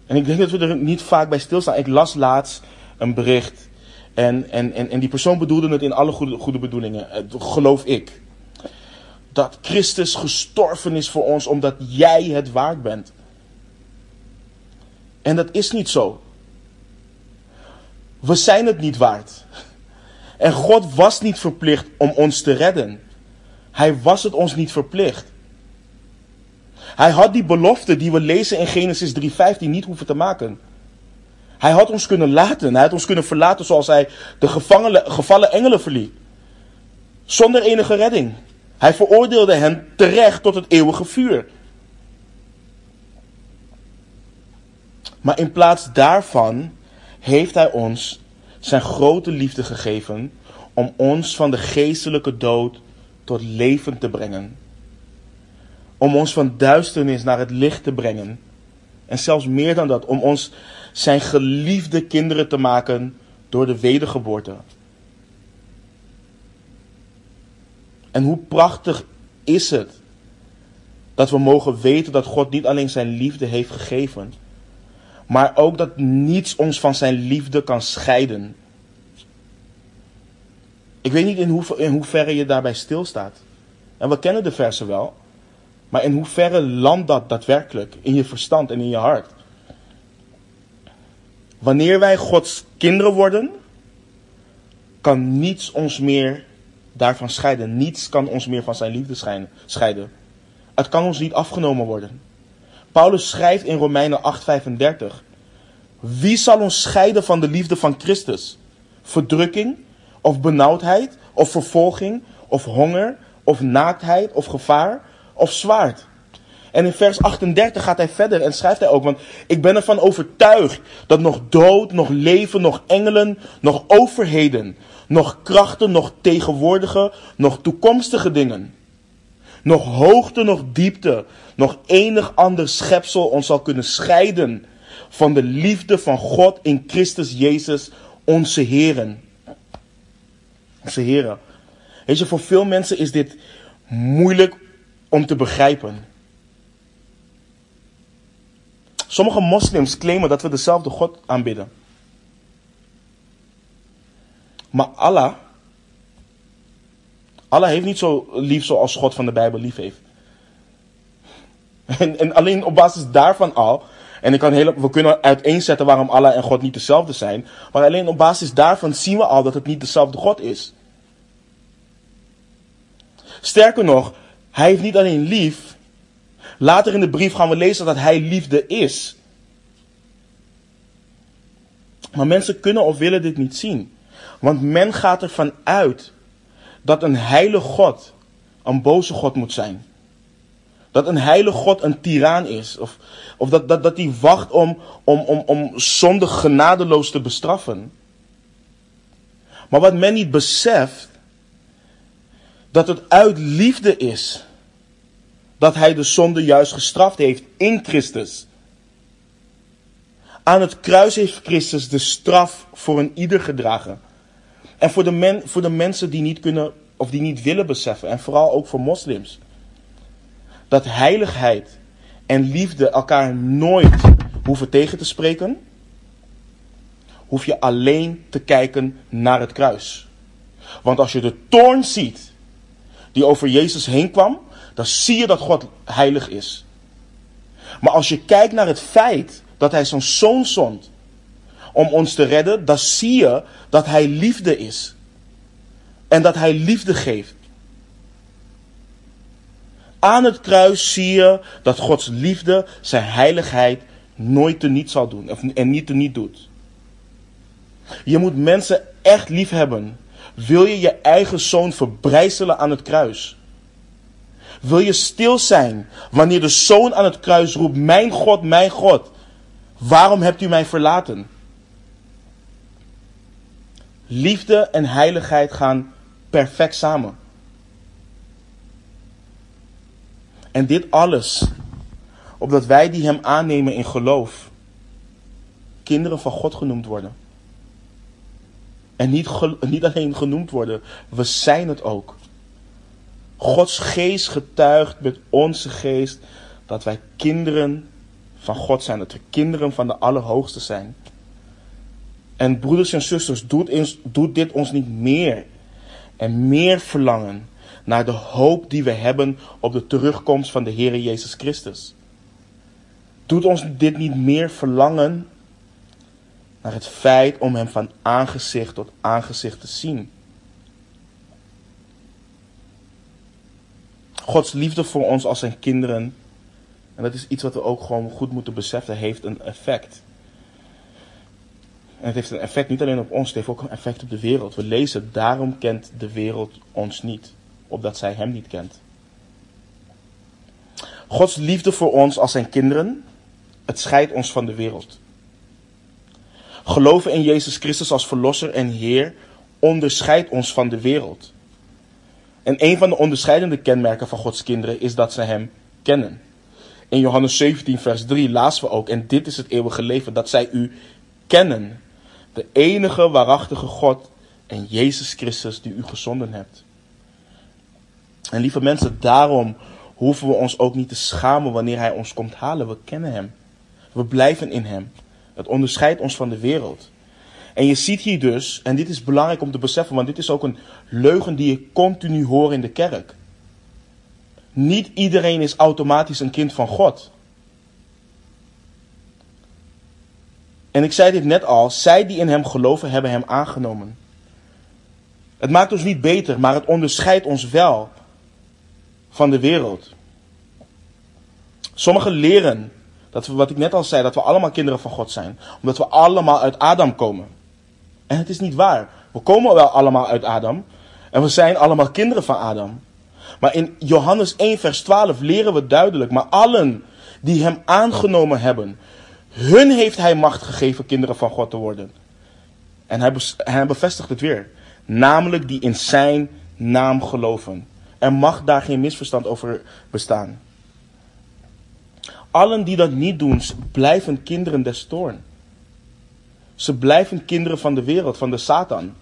S1: En ik denk dat we er niet vaak bij stilstaan. Ik las laatst een bericht. En, en, en, en die persoon bedoelde het in alle goede, goede bedoelingen. Geloof ik. Dat Christus gestorven is voor ons omdat jij het waard bent. En dat is niet zo. We zijn het niet waard. En God was niet verplicht om ons te redden. Hij was het ons niet verplicht. Hij had die belofte die we lezen in Genesis 3:15 niet hoeven te maken. Hij had ons kunnen laten. Hij had ons kunnen verlaten zoals hij de gevallen engelen verliet. Zonder enige redding. Hij veroordeelde hen terecht tot het eeuwige vuur. Maar in plaats daarvan heeft hij ons zijn grote liefde gegeven om ons van de geestelijke dood tot leven te brengen. Om ons van duisternis naar het licht te brengen. En zelfs meer dan dat, om ons zijn geliefde kinderen te maken door de wedergeboorte. En hoe prachtig is het dat we mogen weten dat God niet alleen zijn liefde heeft gegeven, maar ook dat niets ons van zijn liefde kan scheiden. Ik weet niet in, in hoeverre je daarbij stilstaat. En we kennen de versen wel. Maar in hoeverre landt dat daadwerkelijk in je verstand en in je hart? Wanneer wij Gods kinderen worden, kan niets ons meer daarvan scheiden. Niets kan ons meer van zijn liefde scheiden. Het kan ons niet afgenomen worden. Paulus schrijft in Romeinen 8:35: Wie zal ons scheiden van de liefde van Christus? Verdrukking of benauwdheid of vervolging of honger of naaktheid of gevaar of zwaard? En in vers 38 gaat hij verder en schrijft hij ook, want ik ben ervan overtuigd dat nog dood, nog leven, nog engelen, nog overheden, nog krachten, nog tegenwoordige, nog toekomstige dingen, nog hoogte, nog diepte, nog enig ander schepsel ons zal kunnen scheiden van de liefde van God in Christus Jezus, onze Heren. Onze Heren. Weet je, voor veel mensen is dit moeilijk om te begrijpen. Sommige moslims claimen dat we dezelfde God aanbidden. Maar Allah, Allah heeft niet zo lief zoals God van de Bijbel lief heeft. En, en alleen op basis daarvan al, en ik kan heel, we kunnen uiteenzetten waarom Allah en God niet dezelfde zijn, maar alleen op basis daarvan zien we al dat het niet dezelfde God is. Sterker nog, hij heeft niet alleen lief. Later in de brief gaan we lezen dat hij liefde is. Maar mensen kunnen of willen dit niet zien. Want men gaat ervan uit dat een heilige God een boze God moet zijn. Dat een heilige God een tiran is. Of, of dat, dat, dat hij wacht om, om, om, om zonde genadeloos te bestraffen. Maar wat men niet beseft, dat het uit liefde is dat hij de zonde juist gestraft heeft in Christus. Aan het kruis heeft Christus de straf voor een ieder gedragen. En voor de, men, voor de mensen die niet kunnen of die niet willen beseffen, en vooral ook voor moslims, dat heiligheid en liefde elkaar nooit hoeven tegen te spreken, hoef je alleen te kijken naar het kruis. Want als je de toorn ziet die over Jezus heen kwam, dan zie je dat God heilig is. Maar als je kijkt naar het feit dat hij zijn zoon zond om ons te redden, dan zie je dat hij liefde is. En dat hij liefde geeft. Aan het kruis zie je dat Gods liefde zijn heiligheid nooit te niet zal doen. En niet te niet doet. Je moet mensen echt lief hebben. Wil je je eigen zoon verbrijzelen aan het kruis? Wil je stil zijn wanneer de zoon aan het kruis roept: Mijn God, mijn God, waarom hebt u mij verlaten? Liefde en heiligheid gaan perfect samen. En dit alles, opdat wij die Hem aannemen in geloof, kinderen van God genoemd worden. En niet, niet alleen genoemd worden, we zijn het ook. Gods geest getuigt met onze geest dat wij kinderen van God zijn, dat we kinderen van de Allerhoogste zijn. En broeders en zusters, doet, doet dit ons niet meer en meer verlangen naar de hoop die we hebben op de terugkomst van de Heer Jezus Christus? Doet ons dit niet meer verlangen naar het feit om Hem van aangezicht tot aangezicht te zien? Gods liefde voor ons als zijn kinderen, en dat is iets wat we ook gewoon goed moeten beseffen, heeft een effect. En het heeft een effect niet alleen op ons, het heeft ook een effect op de wereld. We lezen, daarom kent de wereld ons niet, opdat zij hem niet kent. Gods liefde voor ons als zijn kinderen, het scheidt ons van de wereld. Geloven in Jezus Christus als Verlosser en Heer onderscheidt ons van de wereld. En een van de onderscheidende kenmerken van Gods kinderen is dat ze Hem kennen. In Johannes 17, vers 3 lazen we ook, en dit is het eeuwige leven, dat zij u kennen. De enige waarachtige God en Jezus Christus die u gezonden hebt. En lieve mensen, daarom hoeven we ons ook niet te schamen wanneer Hij ons komt halen. We kennen Hem. We blijven in Hem. Het onderscheidt ons van de wereld. En je ziet hier dus, en dit is belangrijk om te beseffen, want dit is ook een leugen die je continu hoort in de kerk. Niet iedereen is automatisch een kind van God. En ik zei dit net al, zij die in hem geloven hebben hem aangenomen. Het maakt ons niet beter, maar het onderscheidt ons wel van de wereld. Sommigen leren dat we, wat ik net al zei, dat we allemaal kinderen van God zijn, omdat we allemaal uit Adam komen. En het is niet waar. We komen wel allemaal uit Adam. En we zijn allemaal kinderen van Adam. Maar in Johannes 1, vers 12 leren we duidelijk, maar allen die hem aangenomen hebben, hun heeft hij macht gegeven kinderen van God te worden. En hij, bevestigt het weer. Namelijk die in zijn naam geloven. Er mag daar geen misverstand over bestaan. Allen die dat niet doen, blijven kinderen des toorn. Ze blijven kinderen van de wereld, van de Satan.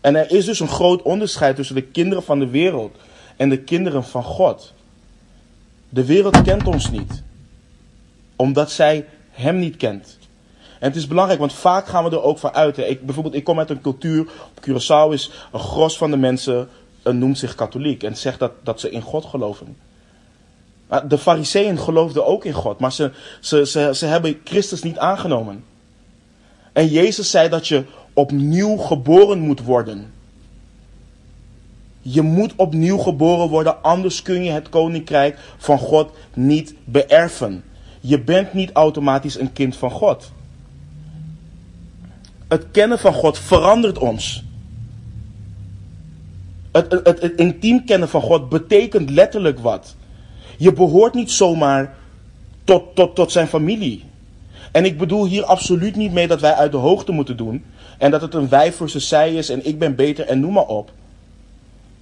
S1: En er is dus een groot onderscheid tussen de kinderen van de wereld en de kinderen van God. De wereld kent ons niet, omdat zij Hem niet kent. En het is belangrijk, want vaak gaan we er ook van uit. Ik, bijvoorbeeld, ik kom uit een cultuur, op Curaçao is een gros van de mensen, uh, noemt zich katholiek en zegt dat, dat ze in God geloven. De fariseeën geloofden ook in God, maar ze, ze, ze, ze hebben Christus niet aangenomen. En Jezus zei dat je opnieuw geboren moet worden. Je moet opnieuw geboren worden, anders kun je het koninkrijk van God niet beërven. Je bent niet automatisch een kind van God. Het kennen van God verandert ons. Het, intiem kennen van God betekent letterlijk wat. Je behoort niet zomaar tot, tot, tot zijn familie. En ik bedoel hier absoluut niet mee dat wij uit de hoogte moeten doen. En dat het een wij versus zij is en ik ben beter en noem maar op.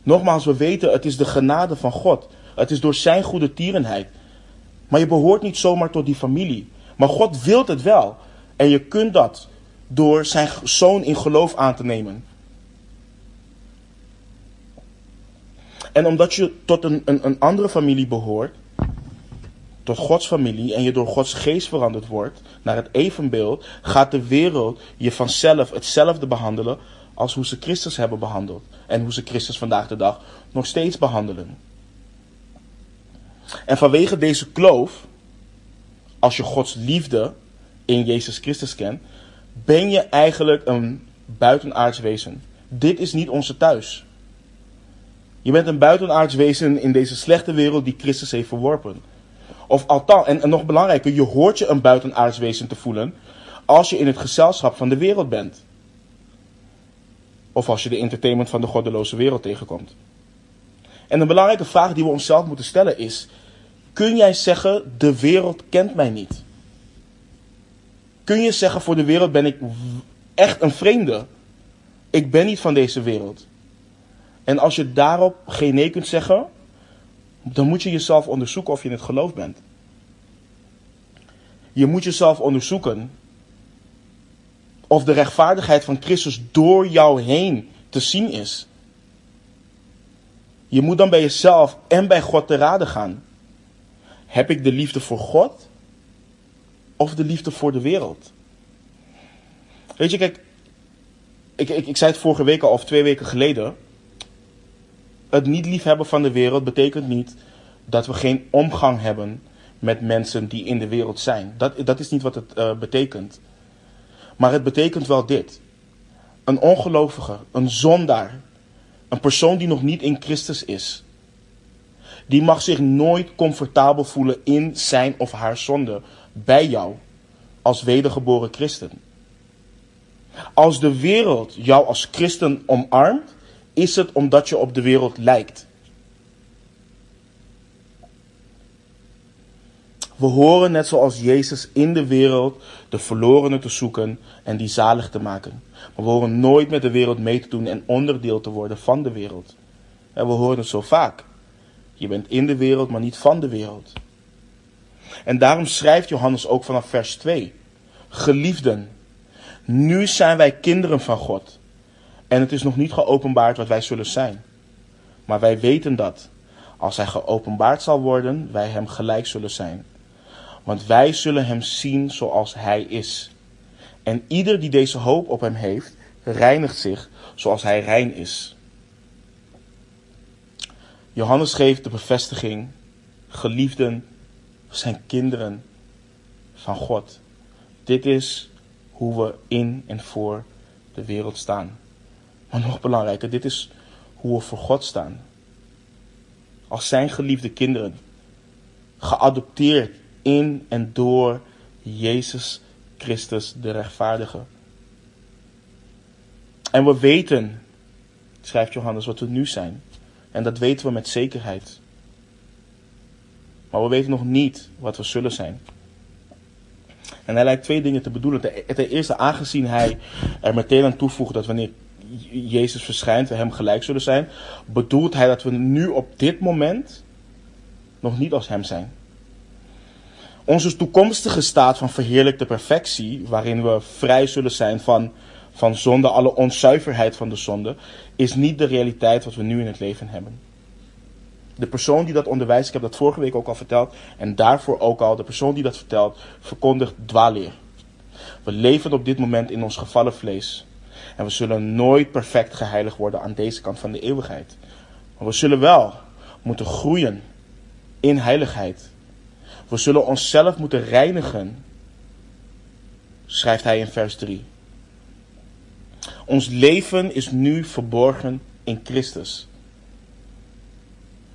S1: Nogmaals, we weten, het is de genade van God. Het is door zijn goede tierenheid. Maar je behoort niet zomaar tot die familie. Maar God wil het wel. En je kunt dat door zijn zoon in geloof aan te nemen. En omdat je tot een, een, een andere familie behoort, tot Gods familie en je door Gods geest veranderd wordt naar het evenbeeld, gaat de wereld je vanzelf hetzelfde behandelen als hoe ze Christus hebben behandeld. En hoe ze Christus vandaag de dag nog steeds behandelen. En vanwege deze kloof, als je Gods liefde in Jezus Christus kent, ben je eigenlijk een buitenaards wezen. Dit is niet onze thuis. Je bent een buitenaards wezen in deze slechte wereld die Christus heeft verworpen. Of althans, en, nog belangrijker, je hoort je een buitenaards wezen te voelen als je in het gezelschap van de wereld bent. Of als je de entertainment van de goddeloze wereld tegenkomt. En een belangrijke vraag die we onszelf moeten stellen is: kun jij zeggen, de wereld kent mij niet? Kun je zeggen, voor de wereld ben ik echt een vreemde? Ik ben niet van deze wereld. En als je daarop geen nee kunt zeggen, dan moet je jezelf onderzoeken of je in het geloof bent. Je moet jezelf onderzoeken of de rechtvaardigheid van Christus door jou heen te zien is. Je moet dan bij jezelf en bij God te raden gaan. Heb ik de liefde voor God of de liefde voor de wereld? Weet je, kijk, ik, ik, ik zei het vorige week al of twee weken geleden het niet liefhebben van de wereld betekent niet dat we geen omgang hebben met mensen die in de wereld zijn. Dat, dat is niet wat het uh, betekent. Maar het betekent wel dit. Een ongelovige, een zondaar, een persoon die nog niet in Christus is, die mag zich nooit comfortabel voelen in zijn of haar zonde bij jou als wedergeboren christen. Als de wereld jou als christen omarmt, is het omdat je op de wereld lijkt. We horen net zoals Jezus in de wereld de verlorenen te zoeken en die zalig te maken. Maar we horen nooit met de wereld mee te doen en onderdeel te worden van de wereld. En we horen het zo vaak. Je bent in de wereld, maar niet van de wereld. En daarom schrijft Johannes ook vanaf vers 2. Geliefden, nu zijn wij kinderen van God. En het is nog niet geopenbaard wat wij zullen zijn. Maar wij weten dat, als hij geopenbaard zal worden, wij hem gelijk zullen zijn. Want wij zullen hem zien zoals hij is. En ieder die deze hoop op hem heeft, reinigt zich zoals hij rein is. Johannes geeft de bevestiging: geliefden zijn kinderen van God. Dit is hoe we in en voor de wereld staan. Maar nog belangrijker, dit is hoe we voor God staan. Als zijn geliefde kinderen. Geadopteerd in en door Jezus Christus de rechtvaardige. En we weten, schrijft Johannes, wat we nu zijn. En dat weten we met zekerheid. Maar we weten nog niet wat we zullen zijn. En hij lijkt twee dingen te bedoelen. Ten eerste, aangezien hij er meteen aan toevoegt dat wanneer Jezus verschijnt, we hem gelijk zullen zijn, bedoelt hij dat we nu op dit moment nog niet als hem zijn. Onze toekomstige staat van verheerlijkte perfectie, waarin we vrij zullen zijn van, van zonde, alle onzuiverheid van de zonde, is niet de realiteit wat we nu in het leven hebben. De persoon die dat onderwijst, ik heb dat vorige week ook al verteld, en daarvoor ook al, de persoon die dat vertelt, verkondigt dwaalleer. We leven op dit moment in ons gevallen vlees. En we zullen nooit perfect geheiligd worden aan deze kant van de eeuwigheid. Maar we zullen wel moeten groeien in heiligheid. We zullen onszelf moeten reinigen, schrijft hij in vers 3. Ons leven is nu verborgen in Christus.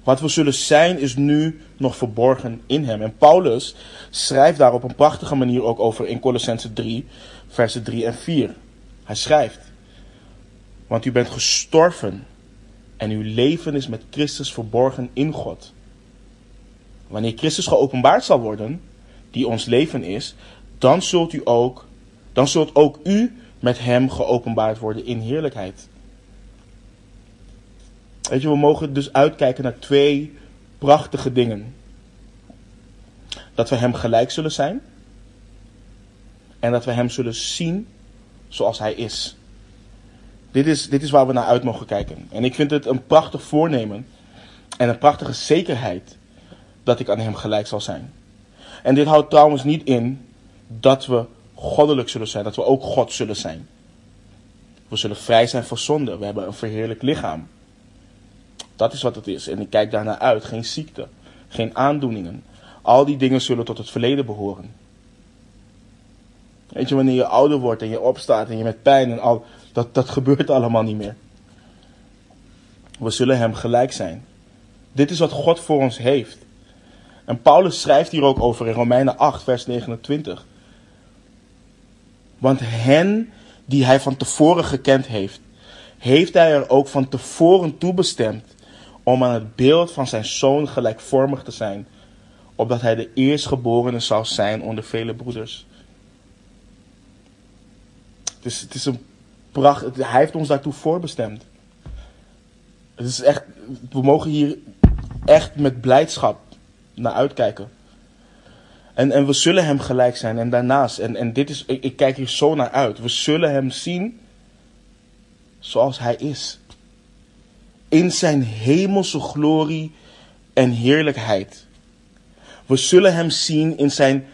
S1: Wat we zullen zijn is nu nog verborgen in hem. En Paulus schrijft daar op een prachtige manier ook over in Colossense 3, versen 3 en 4. Hij schrijft: Want u bent gestorven en uw leven is met Christus verborgen in God. Wanneer Christus geopenbaard zal worden, die ons leven is, dan zult u ook, dan zult ook u met hem geopenbaard worden in heerlijkheid. Weet je, we mogen dus uitkijken naar twee prachtige dingen. Dat we hem gelijk zullen zijn. En dat we hem zullen zien zoals hij is. Dit is, dit is waar we naar uit mogen kijken. En ik vind het een prachtig voornemen en een prachtige zekerheid dat ik aan hem gelijk zal zijn. En dit houdt trouwens niet in dat we goddelijk zullen zijn, dat we ook God zullen zijn. We zullen vrij zijn van zonde. We hebben een verheerlijk lichaam. Dat is wat het is. En ik kijk daarnaar uit. Geen ziekte, geen aandoeningen. Al die dingen zullen tot het verleden behoren. Weet je, wanneer je ouder wordt en je opstaat en je met pijn en al, dat, dat gebeurt allemaal niet meer. We zullen hem gelijk zijn. Dit is wat God voor ons heeft. En Paulus schrijft hier ook over in Romeinen 8, vers 29. Want hen die hij van tevoren gekend heeft, heeft hij er ook van tevoren toebestemd om aan het beeld van zijn zoon gelijkvormig te zijn, opdat hij de eerstgeborene zou zijn onder vele broeders. Is, het is een hij heeft ons daartoe voorbestemd. Het is echt, we mogen hier echt met blijdschap naar uitkijken. En, en we zullen hem gelijk zijn. En daarnaast, en, en dit is, ik kijk hier zo naar uit. We zullen hem zien zoals hij is in zijn hemelse glorie en heerlijkheid. We zullen Hem zien in zijn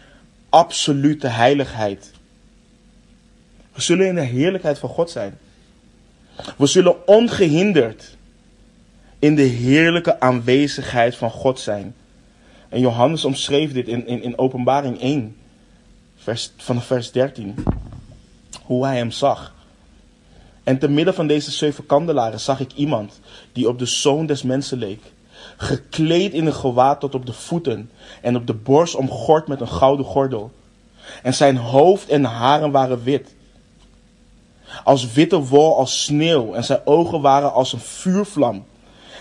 S1: absolute heiligheid. We zullen in de heerlijkheid van God zijn. We zullen ongehinderd in de heerlijke aanwezigheid van God zijn. En Johannes omschreef dit in, in, in Openbaring 1, vers, van vers 13. Hoe hij hem zag. En te midden van deze zeven kandelaren zag ik iemand die op de zoon des mensen leek. Gekleed in een gewaad tot op de voeten en op de borst omgord met een gouden gordel. En zijn hoofd en haren waren wit. Als witte wol als sneeuw en zijn ogen waren als een vuurvlam.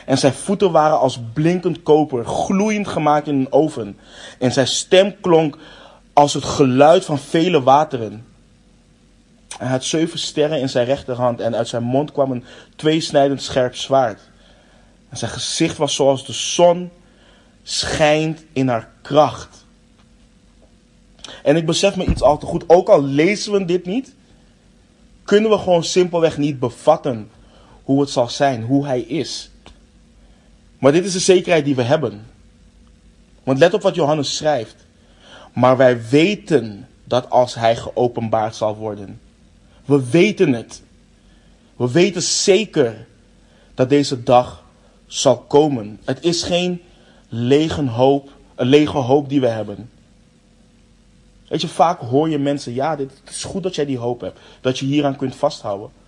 S1: En zijn voeten waren als blinkend koper, gloeiend gemaakt in een oven. En zijn stem klonk als het geluid van vele wateren. Hij had zeven sterren in zijn rechterhand en uit zijn mond kwam een tweesnijdend scherp zwaard. En zijn gezicht was zoals de zon schijnt in haar kracht. En ik besef me iets al te goed, ook al lezen we dit niet, kunnen we gewoon simpelweg niet bevatten hoe het zal zijn, hoe hij is. Maar dit is de zekerheid die we hebben. Want let op wat Johannes schrijft. Maar wij weten dat als hij geopenbaard zal worden, we weten het. We weten zeker dat deze dag zal komen. Het is geen lege hoop, een lege hoop die we hebben. Weet je, vaak hoor je mensen, ja, dit, het is goed dat jij die hoop hebt. Dat je hieraan kunt vasthouden. [laughs]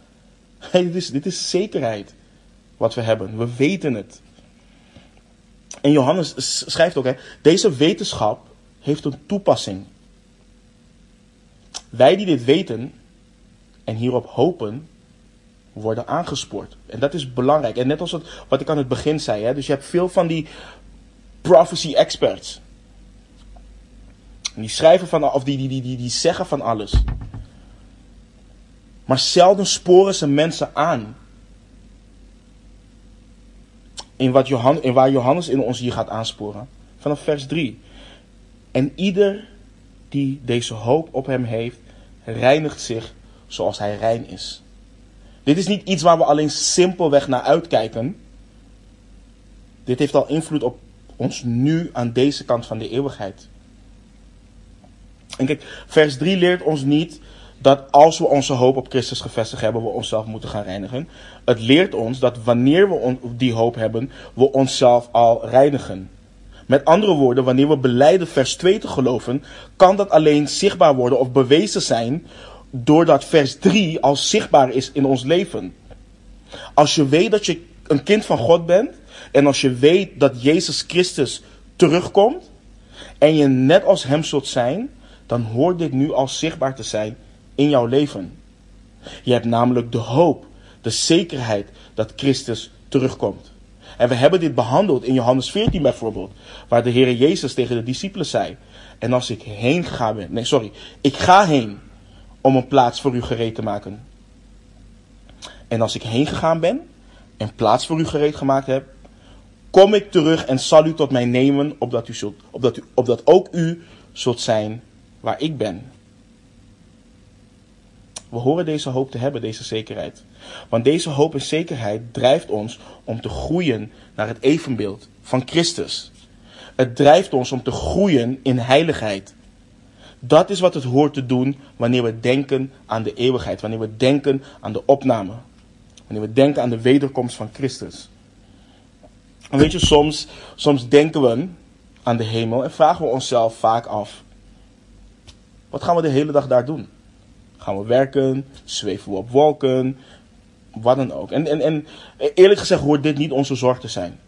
S1: Hey, dit, is, dit is zekerheid wat we hebben. We weten het. En Johannes schrijft ook, hè, deze wetenschap heeft een toepassing. Wij die dit weten, en hierop hopen, worden aangespoord. En dat is belangrijk. En net als wat ik aan het begin zei, hè, dus je hebt veel van die prophecy experts. Die schrijven van, of die, die, die, die, die zeggen van alles. Maar zelden sporen ze mensen aan. In, wat Johan, in waar Johannes in ons hier gaat aansporen. Vanaf vers 3. En ieder die deze hoop op hem heeft, reinigt zich zoals hij rein is. Dit is niet iets waar we alleen simpelweg naar uitkijken. Dit heeft al invloed op ons nu aan deze kant van de eeuwigheid. En kijk, vers 3 leert ons niet dat als we onze hoop op Christus gevestigd hebben, we onszelf moeten gaan reinigen. Het leert ons dat wanneer we die hoop hebben, we onszelf al reinigen. Met andere woorden, wanneer we beleiden vers 2 te geloven, kan dat alleen zichtbaar worden of bewezen zijn doordat vers 3 al zichtbaar is in ons leven. Als je weet dat je een kind van God bent en als je weet dat Jezus Christus terugkomt en je net als Hem zult zijn, dan hoort dit nu al zichtbaar te zijn in jouw leven. Je hebt namelijk de hoop, de zekerheid dat Christus terugkomt. En we hebben dit behandeld in Johannes 14 bijvoorbeeld, waar de Heer Jezus tegen de discipelen zei: En als ik heen ga ben, nee sorry, ik ga heen om een plaats voor u gereed te maken. En als ik heen gegaan ben en plaats voor u gereed gemaakt heb, kom ik terug en zal u tot mij nemen, opdat, u zult, opdat, u, opdat ook u zult zijn waar ik ben. We horen deze hoop te hebben, deze zekerheid. Want deze hoop en zekerheid drijft ons om te groeien naar het evenbeeld van Christus. Het drijft ons om te groeien in heiligheid. Dat is wat het hoort te doen wanneer we denken aan de eeuwigheid, wanneer we denken aan de opname, wanneer we denken aan de wederkomst van Christus. En weet je, soms, soms denken we aan de hemel en vragen we onszelf vaak af: wat gaan we de hele dag daar doen? Gaan we werken? Zweven we op wolken? Wat dan ook. En, en, en eerlijk gezegd hoort dit niet onze zorg te zijn.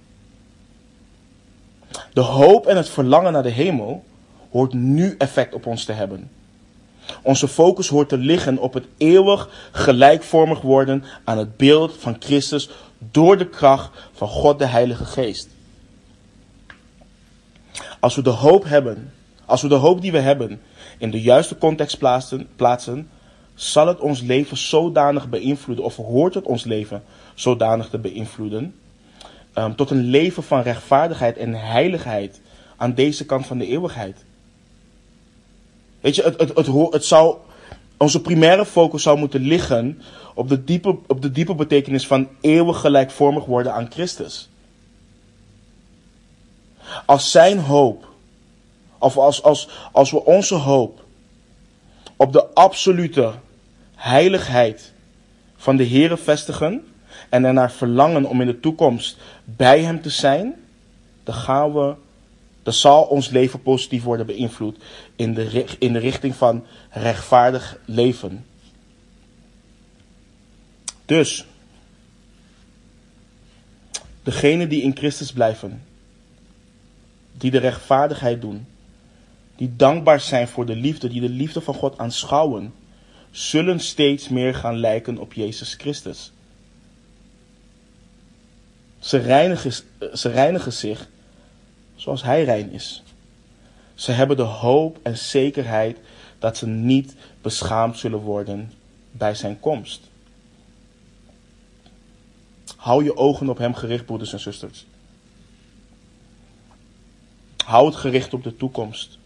S1: De hoop en het verlangen naar de hemel hoort nu effect op ons te hebben. Onze focus hoort te liggen op het eeuwig gelijkvormig worden aan het beeld van Christus door de kracht van God de Heilige Geest. Als we de hoop hebben, als we de hoop die we hebben in de juiste context plaatsen, plaatsen zal het ons leven zodanig beïnvloeden, of hoort het ons leven zodanig te beïnvloeden, um, tot een leven van rechtvaardigheid en heiligheid aan deze kant van de eeuwigheid. Weet je, het, het, het, het zou, onze primaire focus zou moeten liggen op de, diepe, op de diepe betekenis van eeuwig gelijkvormig worden aan Christus. Als zijn hoop, of als, als, als we onze hoop op de absolute heiligheid van de Here vestigen en ernaar verlangen om in de toekomst bij Hem te zijn, dan gaan we, dan zal ons leven positief worden beïnvloed in de, in de richting van rechtvaardig leven. Dus, degenen die in Christus blijven, die de rechtvaardigheid doen, die dankbaar zijn voor de liefde, die de liefde van God aanschouwen, zullen steeds meer gaan lijken op Jezus Christus. Ze reinigen, ze reinigen zich zoals Hij rein is. Ze hebben de hoop en zekerheid dat ze niet beschaamd zullen worden bij Zijn komst. Hou je ogen op Hem gericht, broeders en zusters. Hou het gericht op de toekomst.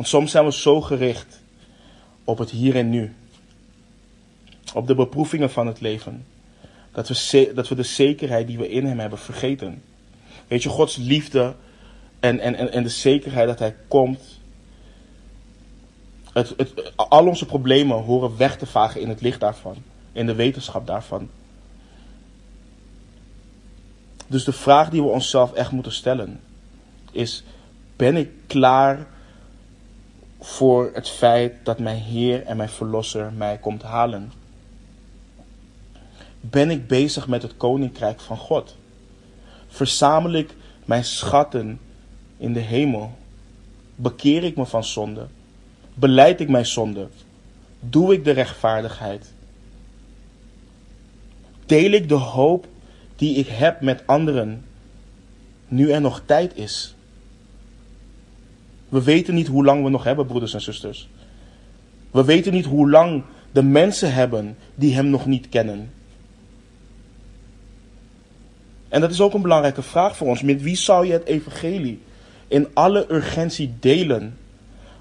S1: Want soms zijn we zo gericht op het hier en nu. Op de beproevingen van het leven. Dat we, dat we de zekerheid die we in Hem hebben vergeten. Weet je, Gods liefde en, en, en de zekerheid dat Hij komt. Het, het, al onze problemen horen weg te vagen in het licht daarvan. In de wetenschap daarvan. Dus de vraag die we onszelf echt moeten stellen is: ben ik klaar voor het feit dat mijn Heer en mijn Verlosser mij komt halen? Ben ik bezig met het Koninkrijk van God? Verzamel ik mijn schatten in de hemel? Bekeer ik me van zonde? Beleid ik mijn zonde? Doe ik de rechtvaardigheid? deel ik de hoop die ik heb met anderen nu er nog tijd is? We weten niet hoe lang we nog hebben, broeders en zusters. We weten niet hoe lang de mensen hebben die Hem nog niet kennen. En dat is ook een belangrijke vraag voor ons. Met wie zou je het evangelie in alle urgentie delen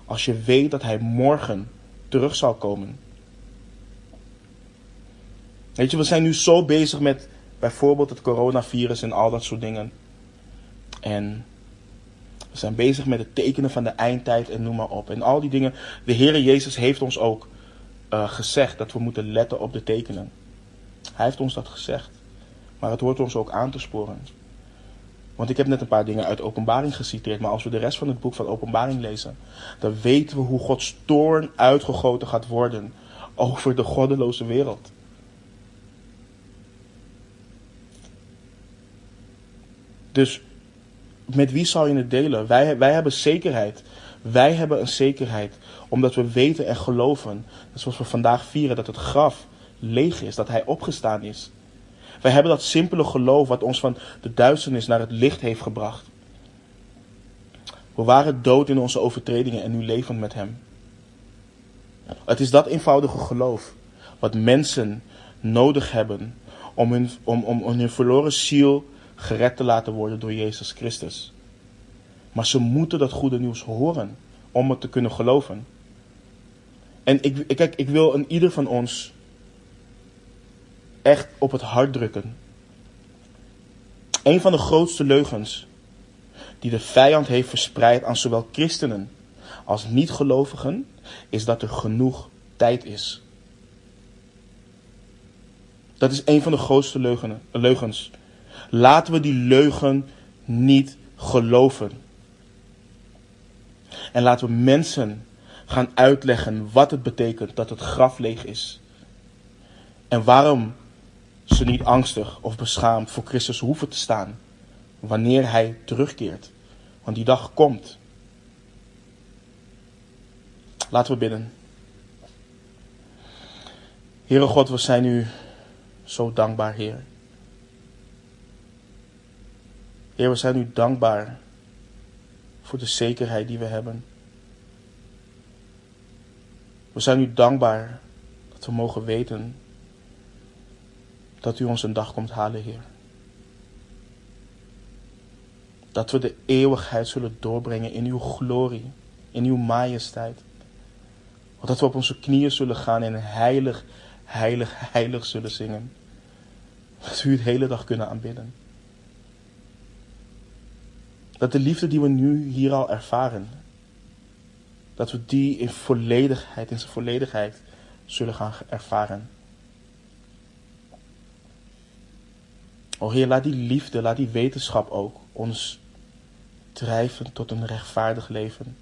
S1: als je weet dat Hij morgen terug zal komen? Weet je, we zijn nu zo bezig met bijvoorbeeld het coronavirus en al dat soort dingen. En zijn bezig met het tekenen van de eindtijd en noem maar op. En al die dingen. De Heere Jezus heeft ons ook uh, gezegd dat we moeten letten op de tekenen. Hij heeft ons dat gezegd. Maar het hoort ons ook aan te sporen. Want ik heb net een paar dingen uit Openbaring geciteerd. Maar als we de rest van het boek van Openbaring lezen. dan weten we hoe Gods toorn uitgegoten gaat worden. over de goddeloze wereld. Dus met wie zal je het delen? Wij, wij hebben zekerheid. Wij hebben een zekerheid. Omdat we weten en geloven. Zoals we vandaag vieren dat het graf leeg is. Dat hij opgestaan is. Wij hebben dat simpele geloof wat ons van de duisternis naar het licht heeft gebracht. We waren dood in onze overtredingen en nu leven met hem. Het is dat eenvoudige geloof wat mensen nodig hebben om hun, om, om, om hun verloren ziel gered te laten worden door Jezus Christus. Maar ze moeten dat goede nieuws horen om het te kunnen geloven. En ik, kijk, ik wil aan ieder van ons echt op het hart drukken. Een van de grootste leugens die de vijand heeft verspreid aan zowel christenen als niet-gelovigen, is dat er genoeg tijd is. Dat is een van de grootste leugens. Laten we die leugen niet geloven. En laten we mensen gaan uitleggen wat het betekent dat het graf leeg is. En waarom ze niet angstig of beschaamd voor Christus hoeven te staan wanneer Hij terugkeert. Want die dag komt. Laten we bidden. Heere God, we zijn u zo dankbaar, Heer. Heer, we zijn u dankbaar voor de zekerheid die we hebben. We zijn u dankbaar dat we mogen weten dat u ons een dag komt halen, Heer. Dat we de eeuwigheid zullen doorbrengen in uw glorie, in uw majesteit. Dat we op onze knieën zullen gaan en heilig, heilig, heilig zullen zingen. Dat we u de hele dag kunnen aanbidden. Dat de liefde die we nu hier al ervaren, dat we die in volledigheid, in zijn volledigheid zullen gaan ervaren. O Heer, laat die liefde, laat die wetenschap ook ons drijven tot een rechtvaardig leven.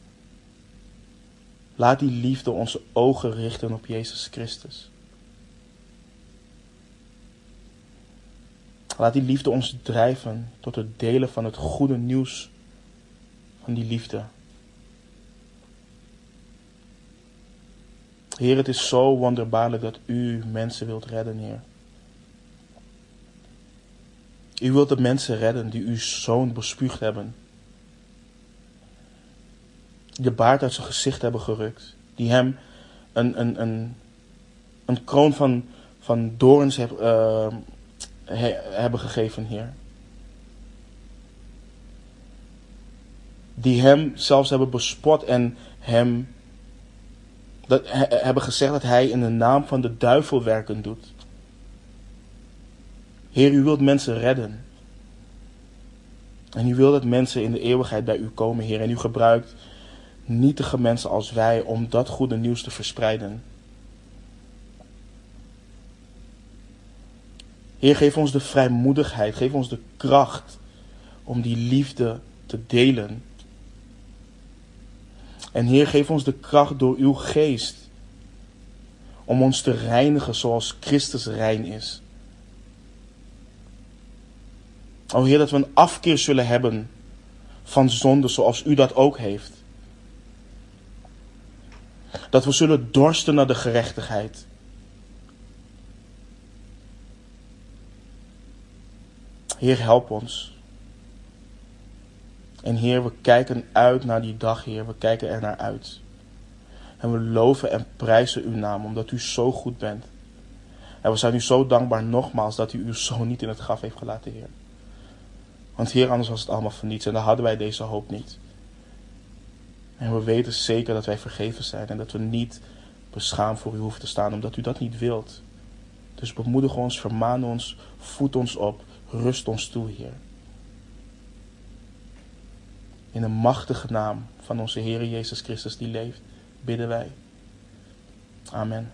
S1: Laat die liefde onze ogen richten op Jezus Christus. Laat die liefde ons drijven tot het delen van het goede nieuws van die liefde. Heer, het is zo wonderbaarlijk dat u mensen wilt redden, Heer. U wilt de mensen redden die uw zoon bespuugd hebben. Die de baard uit zijn gezicht hebben gerukt. Die hem een, een, een, een kroon van, van dorens heb, uh, hebben gegeven, Heer. Die hem zelfs hebben bespot en hem dat, hebben gezegd dat hij in de naam van de duivel werken doet. Heer, u wilt mensen redden. En u wilt dat mensen in de eeuwigheid bij u komen, Heer. En u gebruikt nietige mensen als wij om dat goede nieuws te verspreiden. Heer, geef ons de vrijmoedigheid, geef ons de kracht om die liefde te delen. En Heer, geef ons de kracht door uw geest om ons te reinigen zoals Christus rein is. O Heer, dat we een afkeer zullen hebben van zonde zoals u dat ook heeft. Dat we zullen dorsten naar de gerechtigheid. Heer, help ons. En Heer, we kijken uit naar die dag, Heer. We kijken er naar uit. En we loven en prijzen uw naam, omdat u zo goed bent. En we zijn u zo dankbaar nogmaals dat u uw zoon niet in het graf heeft gelaten, Heer. Want Heer, anders was het allemaal voor niets en dan hadden wij deze hoop niet. En we weten zeker dat wij vergeven zijn en dat we niet beschaamd voor u hoeven te staan, omdat u dat niet wilt. Dus bemoedig ons, vermaan ons, voed ons op, rust ons toe, Heer. In de machtige naam van onze Heer Jezus Christus die leeft, bidden wij. Amen.